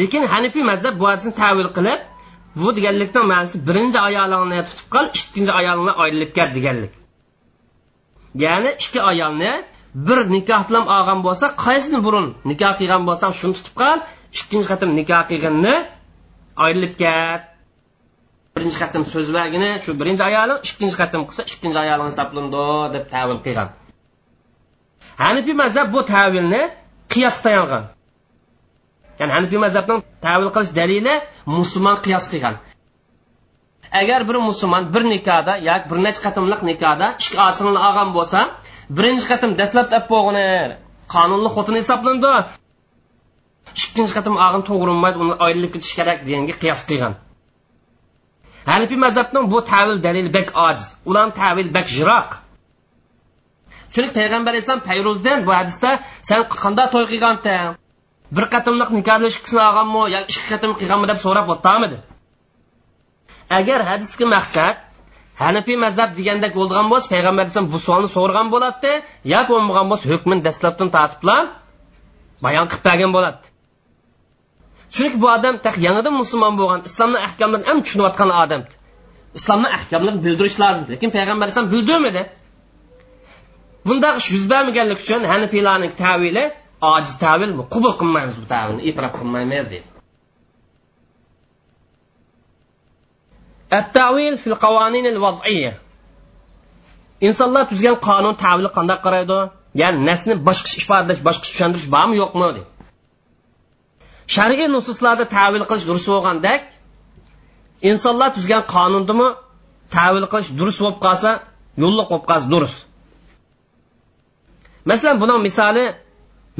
Lekin hanifiy mazhab bu hadisni tavil qilib bu deganlikni ma'nosi birinchi ayolingni tutib qol ikkinchi ayolingni ayrilib ket deganlik. Ya'ni ikki ayolni bir nikoh bilan olgan bo'lsa qaysini burun nikoh qilgan bo'lsang shuni tutib qol ikkinchi qatim nikoh qilganni ayrilib ket. Birinchi qatim so'z shu birinchi ayoli ikkinchi qatim qilsa ikkinchi ayoli hisoblandi deb tavil qilgan. Hanifiy mazhab bu tavilni qiyos tayangan ya'ni hanifiy mazhabning tavil qilish dalili musulmon qiyos qilgan. Agar bir musulmon bir nikohda yoki bir necha qatimliq nikohda ikki osingni olgan bo'lsa birinchi qatim dastlab bo'lg'ini qonunli xotini hisoblandi ikkinchi qatim og'in to'g'rilmaydi uni ayrilib ketish kerak deganga qiyos qilgan. Hanifiy mazhabning bu tavil dalili bak ojiz ularni tavil bak jiroq chunki payg'ambar alayhissalom payruzdan bu hadisda san qanday to'y qilgansan bir qatimliq nikohlashib olganmi yo ikki qatim qilganmi deb so'rab o'tamidi agar hadisga maqsad hanifiy mazhab degandek bo'lgan bo'lsa payg'ambar alayhisalom bu savolni so'ragan bo'ladi yo bo'lmagan bo'lsa hukmini dastlabdan tortiblar bayon qilib bergan bo'ladi chunki bu odam yangidan musulmon bo'lgan islomni ahkomlarini ham tushunayotgan odam islomni ahkomlarini bildirish lozim lekin payg'ambar alayhisalom bildirmadi bundaq ish yuz bermaganlik uchun hanafiylarning tavili ojiz tavil qabul qilmaymiz bu tavilni e'tirof qilmaymiz deydi التعويل في القوانين الوضعية insonlar tuzgan qonun tavili qanday qaraydi ya'ni nasni boshqa ifodalash boshqa tushuntirish bormi yo'qmi deydi shar'iy nususlarda tavil qilish durust bo'lgandek insonlar tuzgan qonunnimi tavil qilish durust bo'lib qolsa yo'lliq bo'lib qolsa durust. Masalan buning misoli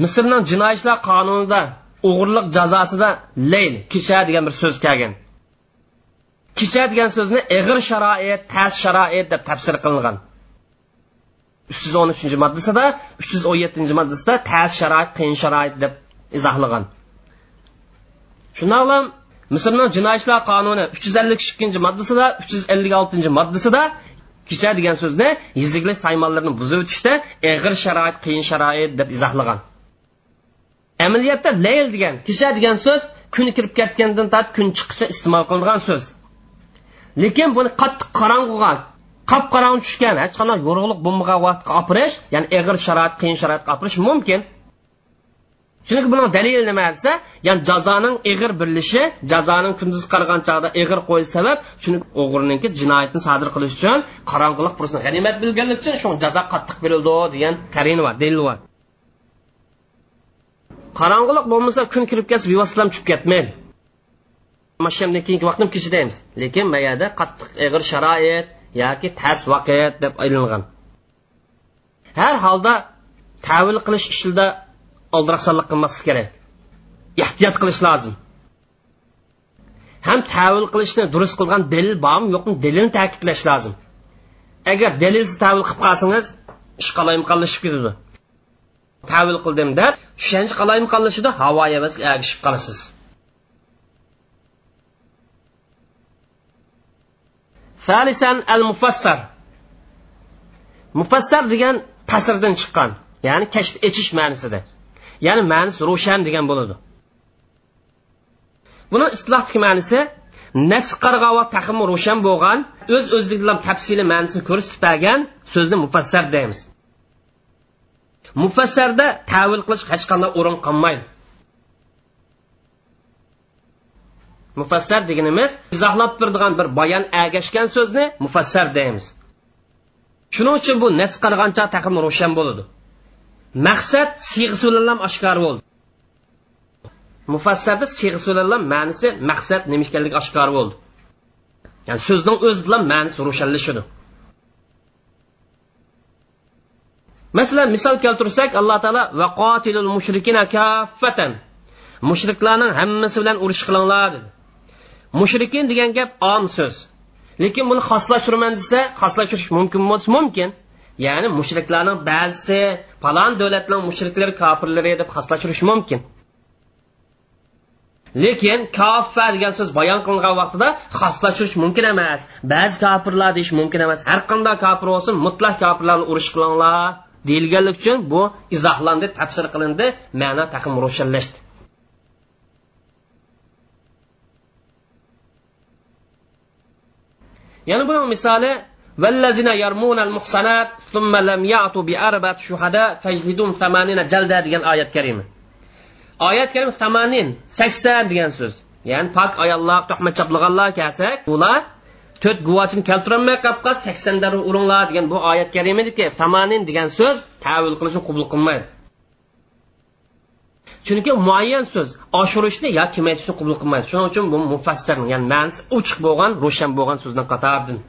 misrning jinoiy ishlar qonunida o'g'irlik jazosida leyl kecha degan bir so'z kelgan. Kecha degan so'zni ig'ir sharoit tas sharoit deb tafsir qilingan. uch yuz o'n uchinchi maddasida uch yuz o'n yettinchi maddasida tas sharoit qiyin sharoit deb izohlagan. Shundoqlam misrning jinoiy ishlar qonuni uch yuz ellik ikkinchi moddasida uch yuz ellik oltinchi moddasida kecha degan so'zni yizikli saymonlarni buzib o'tishda ig'ir sharoit qiyin sharoit deb izohlagan. Amaliyotda layl degan kecha degan so'z kun kirib ketgandan tortib kun chiqqicha iste'mol qilingan so'z. Lekin buni qattiq qorong'uga qop qorong'i tushgan hech qanday yorug'lik bo'lmagan vaqtga opirish ya'ni ig'ir sharoit qiyin sharoitga opirish mumkin. Chunki buning dalili nima desa ya'ni jazoning ig'ir birlishi jazoning kunduz qaragan chog'da ig'ir qo'yish sabab chunki o'g'irniki jinoyatni sodir qilish uchun qorong'ulik bursini g'animat bilganlik uchun shu jazo qattiq berildi degan karin bor dalil bor qorong'ulik bo'lmasa kun kirib ketsa bevositadan tushib ketmaydi. Mashamdan keyingi vaqtni kechidaymiz. Lekin mayada qattiq ig'ir sharoit yoki tas vaqt deb aylangan. Har holda tavil qilish ishida oldiraqsanlik qilmaslik kerak. Ehtiyot qilish lozim. Ham tavil qilishni durust qilgan dalil bormi yo'qmi dalilni ta'kidlash lozim. Agar dalilsiz tavil qilib qolsangiz ish qalaymqonlashib ketadi. Tavil qildim deb tushanchi qalaymqonlashida havoga bas agishib qolasiz. Salisan al mufassar mufassar degan tasrdan chiqqan ya'ni kashf etish ma'nosida ya'ni ma'nisi ro'shan degan bo'ladi. Buni islohdagi ma'nisi nasqarg'avo taqimi ro'shan bo'lgan o'z öz o'zligidan tafsili ma'nisini ko'rsatib bergan so'zni mufassar deymiz. Mufassarda tavil qilish hech qanday o'rin qolmaydi. Mufassar deganimiz izohlab turadigan bir bayon agashgan so'zni mufassar deymiz. Shuning uchun bu nasqarg'ancha taqim ro'shan bo'ladi. Maqsad sig'sulallam oshkor bo'ldi. Mufassada sig'sulallam ma'nisi maqsad nima ekanligi oshkor bo'ldi. Ya'ni so'zning o'zi bilan ma'nisi ro'shanlashadi masalan misol keltirsak alloh taolo vaqotilul mushrikina kaffatan mushriklarning hammasi bilan urush qilinglar dedi. Mushrikin degan gap om so'z. Lekin buni xoslashtirman desa xoslashtirish mumkin bo'lsa mumkin. Ya'ni mushriklarning ba'zisi falon davlatning mushriklari kofirlari deb xoslashtirish mumkin. Lekin koffa degan so'z bayon qilingan vaqtida xoslashtirish mumkin emas. Ba'zi kofirlar deyish mumkin emas. Har qanday kofir bo'lsin mutlaq kofirlarni urush qilinglar deyilganlik uchun bu izohlandi tafsir qilindi ma'no taqim ro'shanlashdi yana buning misoli والذين يرمون المحصنات ثم لم يعطوا بأربعة شهداء فاجلدون ثمانين جلدة degan oyat karima oyat karima tamanin sakson degan so'z ya'ni pok ayollar tuhmat chaplaganlar kelsak ular to'rt guvochini keltirolmay qolib qolsa sakson darra uringlar degan bu oyat karimadiki tamanin degan so'z tavil qilishni qabul qilmaydi chunki muayyan so'z oshirishni yo kamaytirishni qabul qilmaydi shuning uchun bu mufassir ya'ni ma'nosi ochiq bo'lgan ro'shan bo'lgan so'zdan qatordir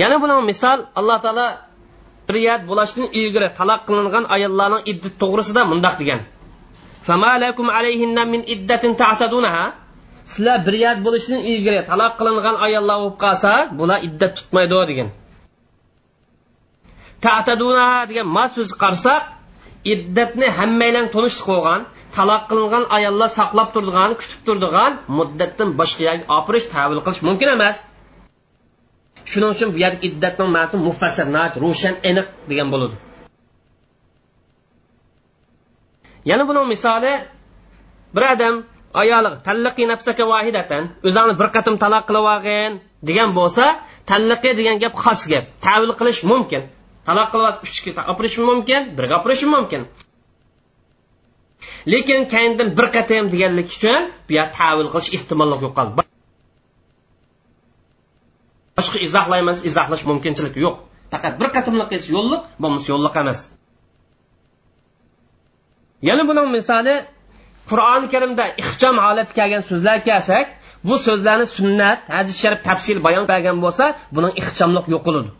yana buni misol alloh taolo riyat bo'lishdan ilgari taloq qilingan ayollarning iddat to'g'risida mundoq degan. Sizlar bir yat bo'lishidan ilgari taloq qilingan ayollar bo'lib qolsa bular iddat tutmaydi degan. Tataduna degan ma so'z qarasak iddatni hammaylan tunishib qo'ygan taloq qilingan ayollar saqlab turadigan kutib turadigan muddatdan boshqa yerga opirish tavil qilish mumkin emas. Shuning uchun bu yerda iddatning ma'nosi mufassir ro'shan aniq degan bo'ladi. Yana buning misoli bir odam ayoli tallaqi nafsaka vahidatan o'zingni bir qatim taloq qilib olgin degan bo'lsa tallaqi degan gap xos gap. Tavil qilish mumkin. Taloq qilib uchga opirish mumkin birga opirish mumkin. Lekin kayindan bir qatim deganlik uchun bu yer tavil qilish ehtimolligi yo'qoldi. Boshqa izohlaymiz izohlash mumkinchilik yo'q. Faqat bir qatimliq yo'lliq bo'lmasa yo'lliq emas. Yana buning misoli qur'oni karimda ixcham holatda kelgan so'zlar kelsak bu so'zlarni sunnat hadis sharif tafsil bayon qilgan bo'lsa buning ixchamliq yo'qoladi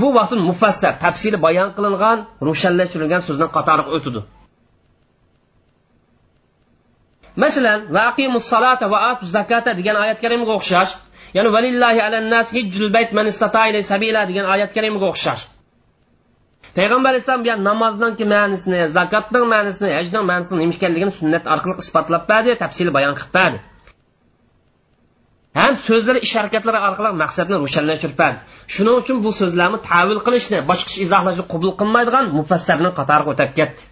bu vaqt mufassar tafsili bayon qilingan ro'shanlashtirilgan so'zdan qatoriga o'tadi. Masalan vaqimus salata va atu zakata degan oyat karimga o'xshash. Ya'ni valillahi alannas hijjul bayt man istata sabila degan oyat karimaga o'xshash payg'ambar alayhissalom bu namozning ma'nisini zakotning ma'nisini hajning ma'nisini nima ekanligini sunnat orqali isbotlab berdi tafsil bayon qilib berdi ham so'zlari ish harakatlari orqali maqsadni ro'shanlashtirib berdi shuning uchun bu so'zlarni tavil qilishni boshqacha izohlashni qabul qilmaydigan mufassarni qatoriga o'tib ketdi.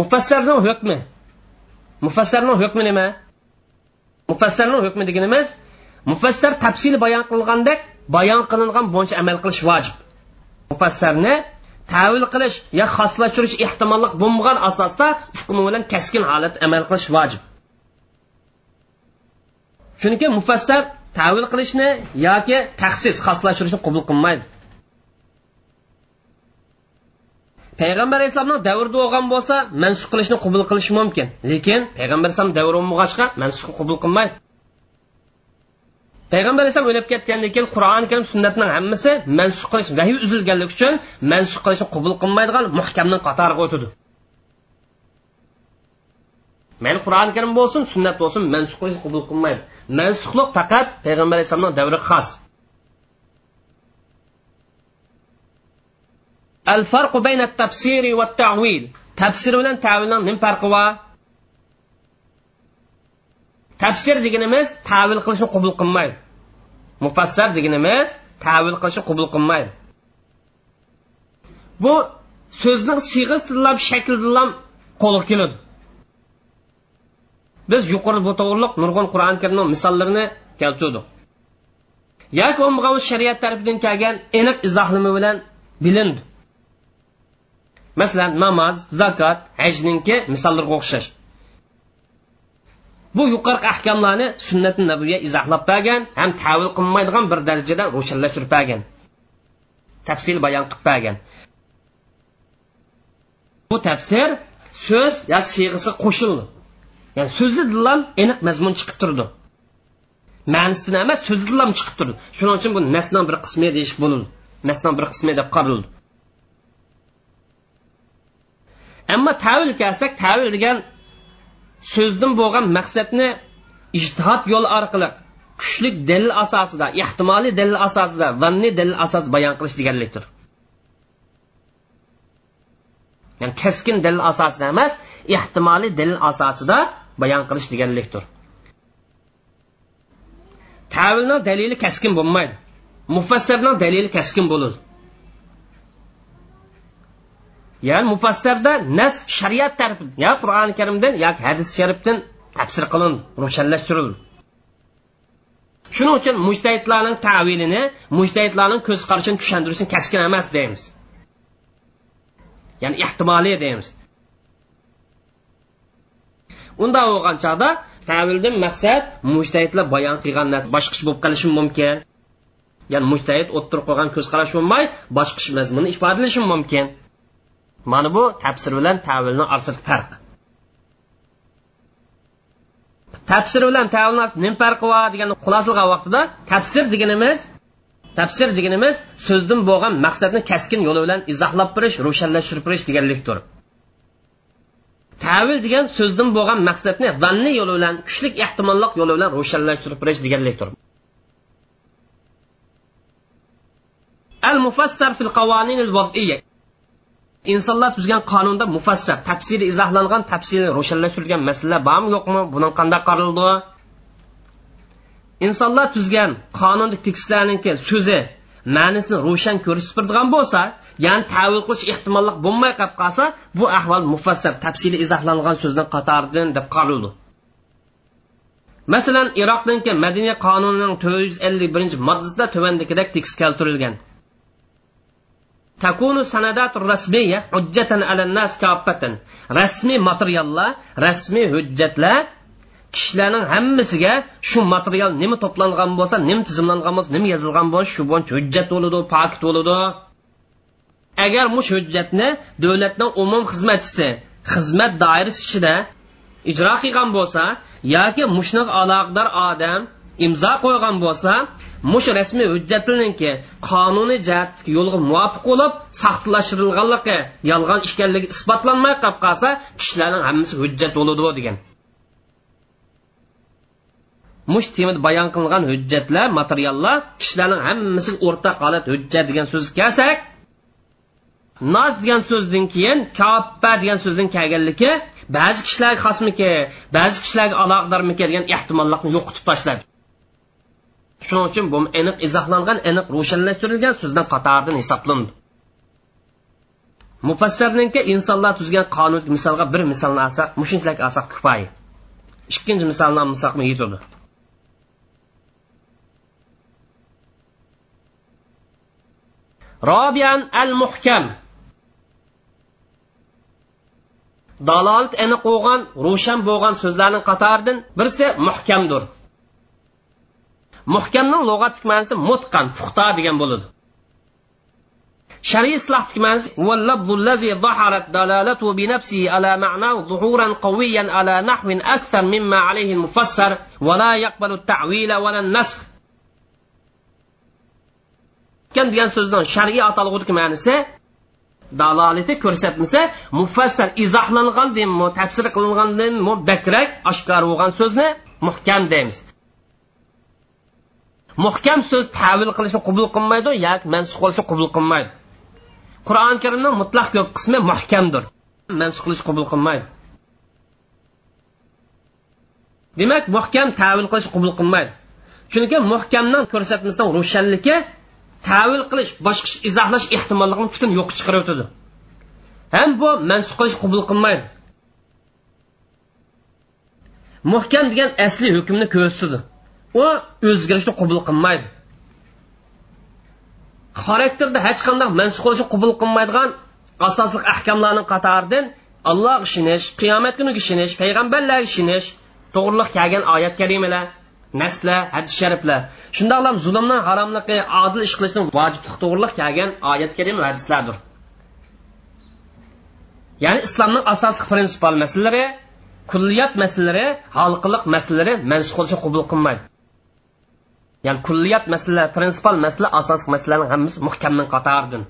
Mufassarning hukmi. Mufassarning hukmi nima? Mufassarning hukmi deganimiz mufassar tafsil bayon qilgandek bayon qilingan bo'yicha amal qilish vojib. Mufassarni tavil qilish yo xoslashtirish ehtimolli bo'lmagan asosda hukmi bilan kaskin holat amal qilish vojib. Chunki mufassar tavil qilishni yoki taxsis xoslashtirishni qabul qilmaydi. Payg'ambar alayhissalomning davrida bo'lgan bo'lsa mansub qilishni qabul qilish mumkin. Lekin payg'ambar alayhisalom davri bo'lmag'achqa mansub qabul qilmaydi. Payg'ambar alayhisalom o'lib ketgandan keyin qur'oni karim sunnatning hammasi mansub qilish vahiy uzilganligi uchun mansub qilishni qabul qilmaydigan muhkamning qatoriga o'tadi. Mayli qur'oni karim bo'lsin sunnat bo'lsin mansub qilishni qabul qilmaydi. Mansuhliq faqat payg'ambar alayhissalomning davri xos. Al farqu bayna tafsiri va tavil tafsir bilan tavilning nima farqi bor tafsir deganimiz tavil qilishni qabul qilmaydi mufassar deganimiz tavil qilishni qabul qilmaydi bu so'zning siyg'asidan shaklidan qo'lga keladi biz yuqori bu to'g'riliq nurg'un qur'oni karimni misollarini keltirdik yoki bo'lmagan shariat tarafidan kelgan aniq izohlama bilan bilindi masalan namoz zakot hajninki misollarga o'xshash. Bu yuqorqi ahkamlarni sunnati nabiyga izohlab bergan ham tavil qilmaydigan bir darajada ro'shanlashtirib bergan. Tafsil bayon qilib bergan. Bu tafsir so'z yoki siyg'isi qo'shildi. Ya'ni so'zidan aniq mazmun chiqib turdi. Ma'nisidan emas so'zidan chiqib turdi. Shuning uchun bu nasning bir qismi deyish bo'ladi nasning bir qismi deb qaraldi ammo tavil kelsak tavil degan so'zdan bo'lgan maqsadni ijtihod yo'li orqali kuchli dalil asosida ehtimoliy dalil asosida vanniy dalil asosida bayon qilish deganlikdir. Ya'ni keskin dalil asosida emas ehtimoliy dalil asosida bayon qilish deganlikdir. Tavilni dalili keskin bo'lmaydi. Mufassarni dalili keskin bo'ladi ya'ni mufassarda nas shariat tarafidan yo qur'oni karimdan yoki hadis sharifdan tafsir qilindi ro'shanlashtirildi shuning uchun mujtahidlarning tavilini mujtahidlarning ko'z qarashini tushuntirishni kaskin emas deymiz. Ya'ni ehtimoliy deymiz. Unda bo'lgan chog'da tavildan maqsad mujtahidlar bayon qilgan narsa boshqacha bo'lib qolishi mumkin. Ya'ni mujtahid o'ttirib qo'ygan ko'z qarash bo'lmay boshqacha mazmunni ifodalashi mumkin. Mana bu tafsir bilan tavilni orasidagi farq. Tafsir bilan tavilni nima farqi bor degan xulosalgan vaqtida tafsir deganimiz tafsir deganimiz so'zdan bo'lgan maqsadni kaskin yo'li bilan izohlab berish ro'shanlashtirib berish deganlikdir. Tavil degan so'zdan bo'lgan maqsadni zanni yo'li bilan kuchlik ehtimollik yo'li bilan ro'shanlashtirib berish deganlikdir. Al mufassar fil qavonin al wad'iyya. Insonlar tuzgan qonunda mufassal tafsiri izohlangan tafsiri ro'shanlashtirilgan masalalar bormi yo'qmi buni qanday qaraldi? Insonlar tuzgan qonunlik tekstlarniki so'zi ma'nisini ro'shan ko'rsatib turadigan bo'lsa ya'ni tavil qilish ehtimolli bo'lmay qolib qolsa bu ahvol mufassal tafsili izohlangan so'zni qatoridan deb qaraldi. Masalan iroqniki madina qonunining to'rt yuz ellik birinchi moddasida tuvandagidek tekst keltirilgan. Takunu sanadat rasmiya hujjatan ala nas kaffatan rasmiy materiallar rasmiy hujjatlar kishilarning hammasiga shu material nima to'plangan bo'lsa nima tizimlangan bo'lsa nima yozilgan bo'lsa shu bo'yicha hujjat bo'ladi pakt bo'ladi. Agar mush hujjatni davlatning umum xizmatchisi xizmat doirasi ichida ijro qilgan bo'lsa yoki mushni aloqador odam imzo qo'ygan bo'lsa mush rasmiy hujjatniki qonuniy jihatdagi yo'lga muvofiq bo'lib saxtalashtirilganligi yolg'on ekanligi isbotlanmay qolib qolsa kishilarning hammasi hujjat bo'ladi degan. Mush temada bayon qilingan hujjatlar materiallar kishilarning hammasi o'rtaq holat hujjat degan so'z kelsak noz degan so'zdan keyin kappa degan so'zdan kelganligi ba'zi kishilarga xosmiki ba'zi kishilarga aloqadormiki degan ehtimollikni yo'qotib tashladi. Shuning uchun bu aniq izohlangan aniq ro'shanlashtirilgan so'zdan qatoridan hisoblandi. Mufassirninki insonlar tuzgan qonun misolga bir misolni olsak mushunchalik olsak kifoya. Ikkinchi misolni olmasak yetadi. Robiyan al muhkam dalolat aniq bo'lgan ro'shan bo'lgan so'zlarning qatoridan birisi muhkamdir. muhkamning lug'atik ma'nosi mutqan fuqta degan bo'ladi. Shariy islohdagi ma'nosi vallazi zaharat dalalatu bi nafsihi ala ma'nahu zuhuran qawiyan ala nahwin akthar mimma alayhi mufassar wa la yaqbalu at-ta'wila wa an-nasx muhkam degan so'zning shar'iy atalg'udagi ma'nosi dalolati ko'rsatmasa mufassal izohlangan tafsir qilingandan bakrak oshkor bo'lgan so'zni muhkam deymiz. Muhkam so'z tavil qilishni qabul qilmaydi yoki mansub qilishni qabul qilmaydi. Qur'oni karimning mutlaq ko'p qismi muhkamdir. Mansub qilish qabul qilmaydi. Demak muhkam tavil qilish qabul qilmaydi. Chunki muhkamning ko'rsatmasidan ro'shanligi tavil qilish boshqacha izohlash ehtimolligini butun yo'q chiqarib o'tadi ham bu mansub qilish qabul qilmaydi. Muhkam degan asli hukmni ko'rsatadi u o'zgarishni qabul qilmaydi. Xarakterda hech qanday mansub qilishni qabul qilmaydigan asosli ahkamlarni qatoridan alloh ishonish qiyomat kuniga ishonish payg'ambarlarga ishonish to'g'riliq kelgan oyat karimalar nasla hadis shariflar. Shundoqlam zulmni haromligi odil ish qilishni vojiblik to'g'riliq kelgan oyat karima va hadislardir. Ya'ni islomning asosiy prinsipal masalalari kulliyat masalalari xalqiliq masalalari mansub qilishni qabul qilmaydi ya'ni kulliyat masala prinsipal masala asosiy masalalarning hammasi muhkamning qatoridan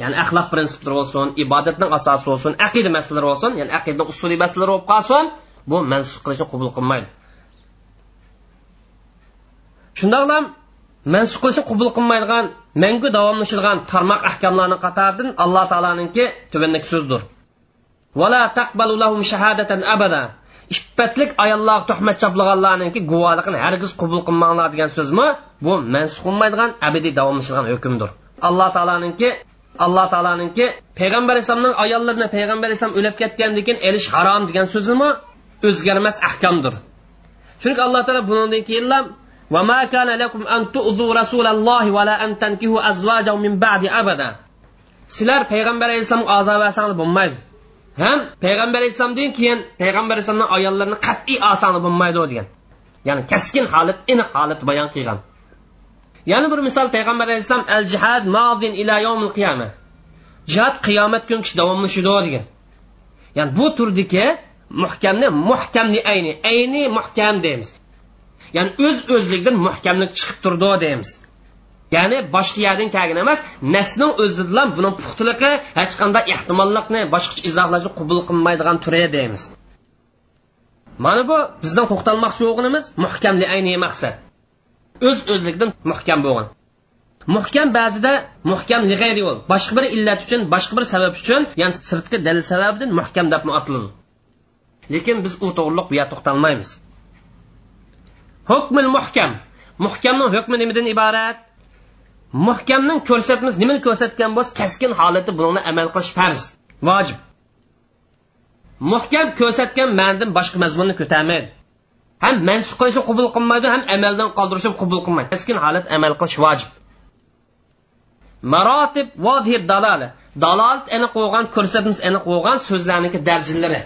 ya'ni axloq prinsiplari bo'lsin ibodatning asosi bo'lsin aqida masalalari bo'lsin ya'ni aqida usuliy masalalar bo'lib qolsin bu mansub qilishni qabul qilmaydi. Shundoq ham mansub qilishni qabul qilmaydigan mangu davomlashadigan tarmoq ahkamlarni qatoridan alloh taoloninki tubandagi so'zdir. Vala taqbalu lahum shahadatan abada. iffatlik ayollarga tuhmat choplaganlarniki guvohligini hargiz qabul qilmanglar degan so'zmi bu mansub qilmaydigan abadiy davomlashadigan hukmdir alloh taoloninki alloh taoloninki payg'ambar alayhisalomning ayollarini payg'ambar alayhisalom o'lib ketgandan keyin elish harom degan so'zimi o'zgarmas ahkamdir chunki alloh taolo bundan keyin وما كان لكم أن تؤذوا رسول الله ولا أن تنكحوا أزواجه من بعد أبدا sizlar payg'ambar alayhissalomga ozor bersanglar bo'lmaydi ham payg'ambar alayhissalomdan keyin payg'ambar alayhissalomni ayollarini qat'iy osoni bo'lmaydi degan. Ya'ni kaskin holat aniq holat bayon qilgan. Yana bir misol payg'ambar alayhissalom al jihad mazin ila yomil qiyama jihad qiyomat kunigacha davomlashadi degan. Ya'ni bu turdagi muhkamni muhkamni ayni ayni muhkam deymiz. Ya'ni o'z öz o'zligidan muhkamlik chiqib turdi deymiz. Ya'ni boshqa yerdan kelgan emas nasning o'zidan buni puxtaligi hech qanday ehtimollikni boshqacha izohlashni qabul qilmaydigan turi deymiz. Mana bu bizdan to'xtalmoqchi bo'lganimiz muhkamli ayni maqsad. O'z o'zligidan muhkam bo'lgan muhkam ba'zida muhkam lig'ayri boshqa bir illat uchun boshqa bir sabab uchun ya'ni sirtqi dalil sababidan muhkam deb atiladi lekin biz u to'g'riliq bu yerda to'xtalmaymiz. Hukmil muhkam. Muhkamning hukmi nimadan iborat? Muhkamning ko'rsatmasi nimani ko'rsatgan bo'lsa kaskin holati buni amal qilish farz. Vojib. Muhkam ko'rsatgan ma'nidan boshqa mazmunni ko'tarmaydi. Ham mansub qilishni qabul qilmaydi ham amaldan qoldirishni qabul qilmaydi kaskin holat amal qilish vojib. Marotib vodhir dalala dalolat aniq bo'lgan ko'rsatmasi aniq bo'lgan so'zlarniki darjalari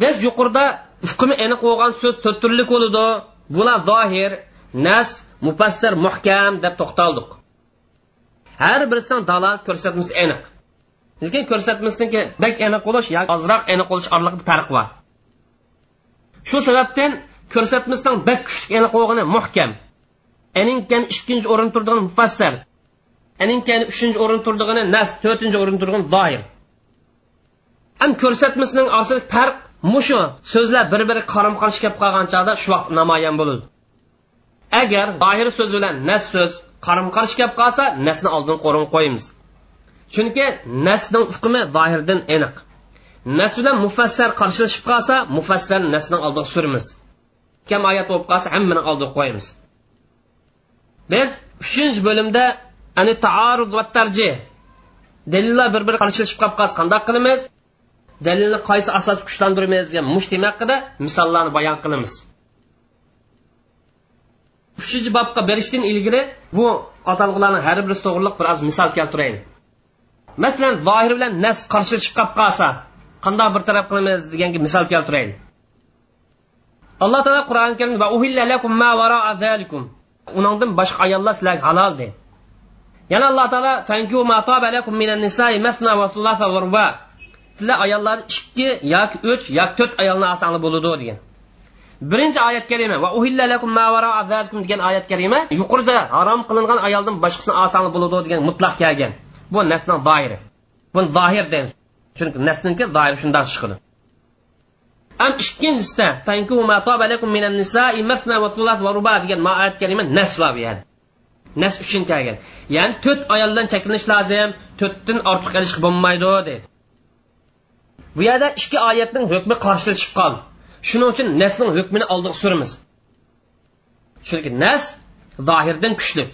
biz yuqorida hukmi aniq bo'lgan so'z to'rt turlik bo'ladi bular zohir nas mufassir muhkam deb to'xtaldik. Har birisidan dalolat ko'rsatmasi aniq. Lekin ko'rsatmasiniki bak aniq bo'lish yoki ozroq aniq bo'lish oralig'ida farq bor. Shu sababdan ko'rsatmasidan bak kuchli aniq bo'lgani muhkam. Aninkan ikkinchi o'rin turdigani mufassal. Aninkan uchinchi o'rin turdigani nas to'rtinchi o'rin turgan doim ham ko'rsatmasining asl farq mushu. So'zlar bir biri qaram-qarshi kelib qolgan chog'da shu vaqt namoyon bo'ladi agar zohir so'z bilan nas so'z qaram qarish kelib qolsa nasni oldin qo'rin qo'yamiz. Chunki nasning hukmi zohirdan aniq. Nas bilan mufassar qarshilashib qolsa mufassar nasning oldiga suramiz. Kam oyat bo'lib qolsa hammani oldiga qo'yamiz. Biz uchinchi bo'limda ani taarud va tarji dalillar bir biri qarshilashib qolib qolsa qandoq qilamiz? Dalilni qaysi asos kuchlantiramiz degan mushtim haqida misollarni bayon qilamiz. Uchinchi bobga berishdan ilgari bu atalg'ularni har birisi to'g'riliq bir oz misol keltirayin. Masalan zohir bilan nas qarshilashib qolib qolsa qandoq bir taraf qilamiz deganga misol keltirayin. Alloh taolo qur'oni karimda uningdan boshqa ayollar sizlarga halol de. Yana alloh taolo sizlar ayollar ikki yoki uch yoki to'rt ayolni olsanglar bo'ladi degan. Birinchi oyat karima va degan oyat karima yuqorida harom qilingan ayoldan boshqasini olsanglar bo'ladi degan mutlaq kelgan. Bu nasning doiri. Bu zohir deymiz chunki nasniki doiri shundan chiqadi. Am ikkinchisida degan oyat karima nas va bu yerda nas uchun kelgan. Ya'ni to'rt ayoldan cheklanish lozim to'rtdan ortiq qilish bo'lmaydi deydi bu yerda ikki oyatning hukmi qarshilashib qoldi. Shuning uchun nasning hukmini oldiga suramiz. Chunki nas zohirdan kuchlik.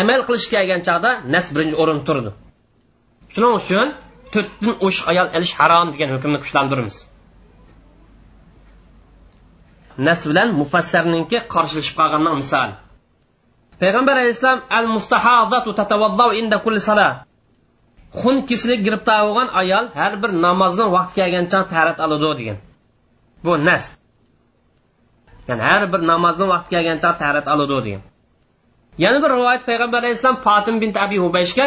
Amal qilish kelgan chog'da nas birinchi o'rinda turdi. Shuning uchun to'rtdan o'shiq ayol ilish harom degan hukmni kuchlantiramiz. Nas bilan mufassarninki qarshilashib qolganning misol. Payg'ambar alayhissalom al mustahazatu tatavaddau inda kulli salat xun kislik giribtor bo'lgan ayol har bir namozni vaqti kelgancha tarat oladi degan. Bu nas. Ya'ni har bir namozni vaqti kelgancha tarat oladi degan. Yana bir rivoyat payg'ambar alayhissalom fotim bint abi hubayshga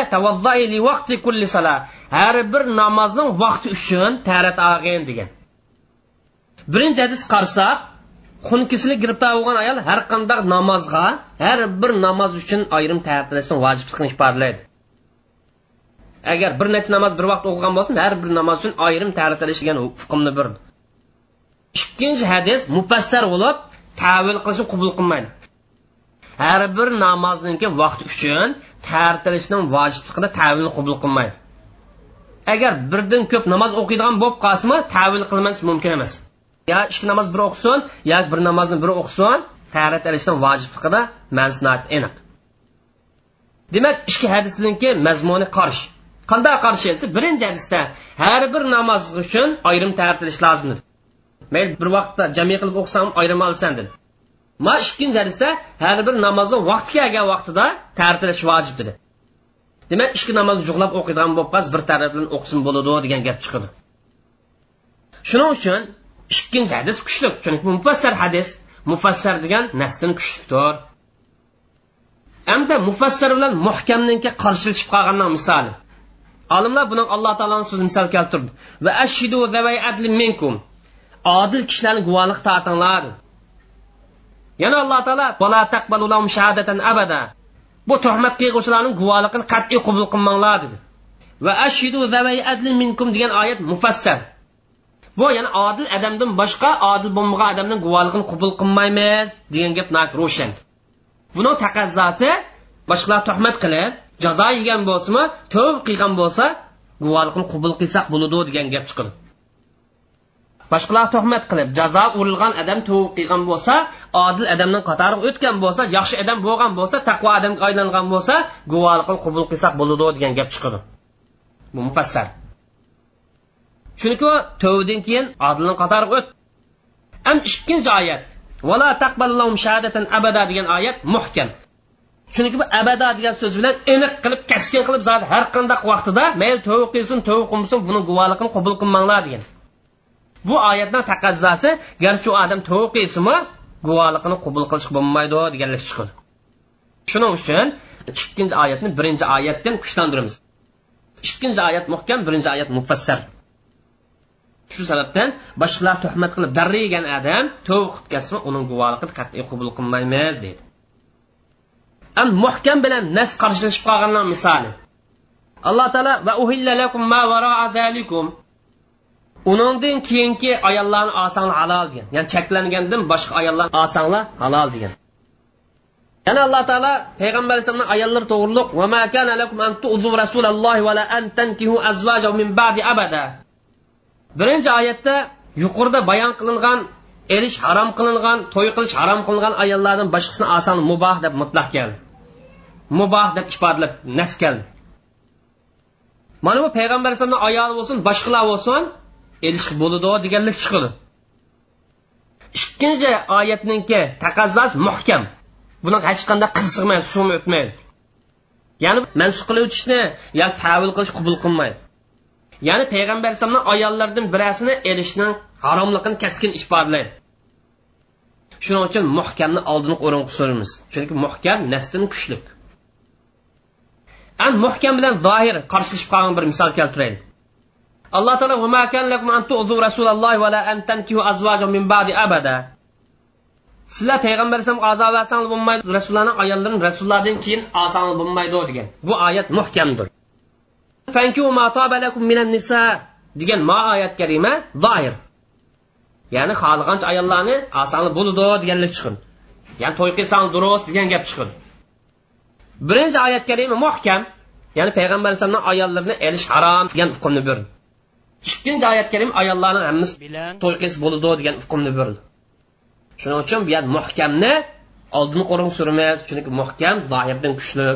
li vaqti kulli sala har bir namozning vaqti uchun tarat olgin degan. Birinchi hadis qarasak xun kesilib giribtor bo'lgan ayol har qanday namozga har bir namoz uchun ayrim tartilashni vojibligini ifodalaydi. Agar bir necha namoz bir vaqt o'qigan bo'lsa har bir namoz uchun ayrim tartilish degan hukmni bir ikkinchi hadis mufassar bo'lib tavil qilishni qabul qilmaydi har bir namozniki vaqti uchun tartilishning vojibligini tavilni qabul qilmaydi agar birdan ko'p namoz o'qiydigan bo'lib qolsimi tavil qilmasi mumkin emas. Yo ikki namoz bir o'qisin yo bir namozni bir o'qisin tarat vojibligida mansnat aniq. Demak ikki hadisninki mazmuni qarshi qanday qarshi etsa birinchi hadisda har bir namoz uchun ayrim tartilish lozim mayli bir vaqtda jami qilib o'qisam ayrim olsan dedi. Ma ikkinchi hadisda har bir namozni vaqti kelgan vaqtida tartilish vojib dedi. Demak ikki namozni jug'lab o'qiydigan bo'lib qolsa bir tarafdan o'qisin bo'ladi degan gap chiqadi shuning uchun ikkinchi hadis kuchli chunki mufassar hadis mufassar degan nasdan kuchlidir. Hamda mufassar bilan muhkamninki qarshilashib qolganning misoli olimlar buni alloh taoloni so'zi misol keltirdi. Va ashidu minkum. Odil kishilarni guvohlik tortinglar. Yana alloh taolo bola taqbalu lahum shahadatan abada. Bu tuhmat qilg'uvchilarning guvohligini qat'iy qabul qilmanglar dedi. Va ashidu zavay adlin minkum degan oyat mufassal bu ya'ni odil odamdan boshqa odil bo'lmagan odamning guvohligini qabul qilmaymiz degan gap ro'shan. Buni taqazzosi boshqalar tuhmat qilib jazo yegan bo'lsinmi tovb qilgan bo'lsa guvohlikni qabul qilsak bo'ladi degan gap chiqadi. Boshqalar tuhmat qilib jazo urilgan odam tov qilgan bo'lsa odil odamning qatoriga o'tgan bo'lsa yaxshi odam bo'lgan bo'lsa taqvo odamga aylangan bo'lsa guvohlikni qabul qilsak bo'ladi degan gap chiqadi. Bu mufassar chunki tovdan keyin odilning qatoriga o't. Ikkinchi oyat vala taqballahum shahadatan abada degan oyat muhkam. Chunki bu abada degan so'z bilan aniq qilib kaskin qilib zot har qanday vaqtida mayli tövbe qilsin tövbe qilmasin buni guvohligini qabul qilmanglar degan. Bu oyatning taqazzosi garchi u odam tövbe qilsinmi guvohligini qabul qilish bo'lmaydi deganlik chiqadi shuning uchun ikkinchi oyatni birinchi oyatdan kuchlantiramiz. Ikkinchi oyat muhkam birinchi oyat mufassar shu sababdan boshqalar tuhmat qilib darrigan odam tövbe qilib ketsa uning guvohligini qat'iy qabul qilmaymiz deydi. Am muhkam bilan nas qarshilashib qolganlar misoli. Alloh taolo va uhilla lakum ma varo'a zalikum uningdan keyingi ayollarni olsanglar halol degan. Ya'ni cheklangandan boshqa ayollarni olsanglar halol degan. Yana alloh taolo payg'ambar alayhisalomni ayollari to'g'riliq. Va ma kana lakum an tu'zu rasulallohi va la an tankihu min ba'di abada. Birinchi oyatda yuqorida bayon qilingan erish harom qilingan to'y qilish harom qilingan ayollardan boshqasini oson muboh deb mutlaq keldi. Muboh deb ifodalab nas keldi. Mana bu payg'ambar alayhisalomni ayoli bo'lsin boshqalar bo'lsin erish bo'ladi deganlik chiqadi ikkinchi oyatninki taqazzos muhkam. Buni hech qanday qirsig'maydi sum o'tmaydi. Ya'ni mansub qilib o'tishni yoki tavil qilish qabul qilmaydi. Ya'ni payg'ambar alayhisalomni ayollardan birasini erishning haromligini keskin ifodalaydi shuning uchun muhkamni oldini o'rin so'raymiz chunki muhkam nasdin kuchlik. An muhkam bilan zohir qarshilashib qolgan bir misol keltiraylik. alloh taolo va makan lakum an tu'zu rasululloh va la an tankihu azvajan min ba'di abada. Sizlar payg'ambar alayhisalom azoblasangiz bo'lmaydi. Rasullarning ayollarini rasullardan keyin olsangiz bo'lmaydi degan. Bu oyat muhkamdir. Degan ma oyat karima zoir ya'ni xohlagancha ayollarni olsangiz bo'ladi deganlik chiqin. Ya'ni to'y qilsangiz durust degan gap chiqin. Birinchi oyat karima muhkam. Ya'ni payg'ambar alayhisalomni ayollarini elish harom degan hukmni berdi. Ikkinchi oyat karim ayollarni hammasi to'y qilsa bo'ladi degan hukmni berdi. Shuning uchun bu yer muhkamni oldin qo'rin surmaymiz chunki muhkam zohirdan kuchli.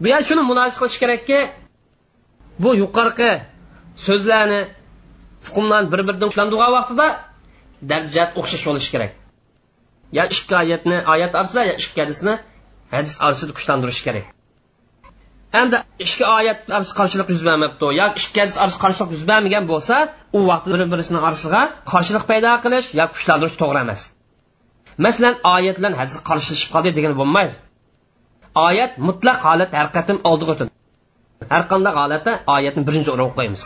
Bu yer shuni munosa qilish kerakki bu yuqorqi so'zlarni hukmlarni bir biridan ushlandirgan vaqtida darajat o'xshash bo'lishi kerak. Yo ikki oyatni oyat orasida yo ikki hadisni hadis orasida kuchlantirish kerak hamda ikki oyat qarshilik yuz bermabdi. Yo ikki hadis orasida qarshilik yuz bermagan bo'lsa u vaqtda bir birisini orasiga qarshilik paydo qilish yo kuchlantirish to'g'ri emas. Masalan oyat bilan hadis qarshilashib qoldi degani bo'lmaydi. Oyat mutlaq holat har qatim oldiga o'tadi. Har qanday holatda oyatni birinchi o'ringa qo'yamiz.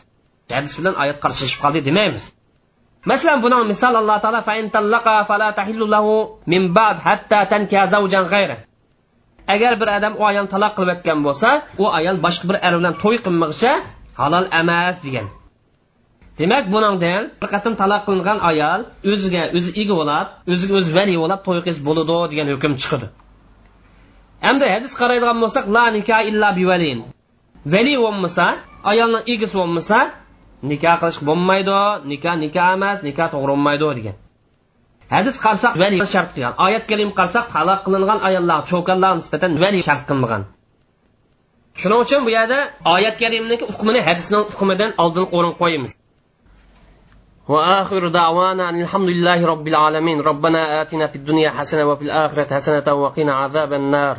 Hadis bilan oyat qarshilashib qoldi demaymiz. Masalan buni misol alloh taolo agar bir odam u ayolni taloq qilib o'tgan bo'lsa u ayol boshqa bir er bilan to'y qilmoqcha halol emas degan. Demak buningdan bir qatim taloq qilingan ayol o'ziga o'zi ega bo'lib o'ziga o'zi vali bo'lib to'y qilsa bo'ladi degan hukm chiqadi. Hamda hadis qaraydigan bo'lsak la nikah illa bivalin. Vali bo'lmasa ayolning egasi bo'lmasa nikoh qilish bo'lmaydi nikoh nikoh emas nikoh to'g'ri bo'lmaydi degan. hadis qarasak vali shart qilgan oyat kalim qarasak taloq qilingan ayollar cho'kanlar nisbatan vali shart qilmagan shuning uchun bu yerda oyat karimniki hukmini hadisning hukmidan oldin o'rin qo'yamiz وآخر دعوانا أن الحمد لله رب العالمين ربنا آتنا في الدنيا حسنة وفي الآخرة حسنة وقنا عذاب النار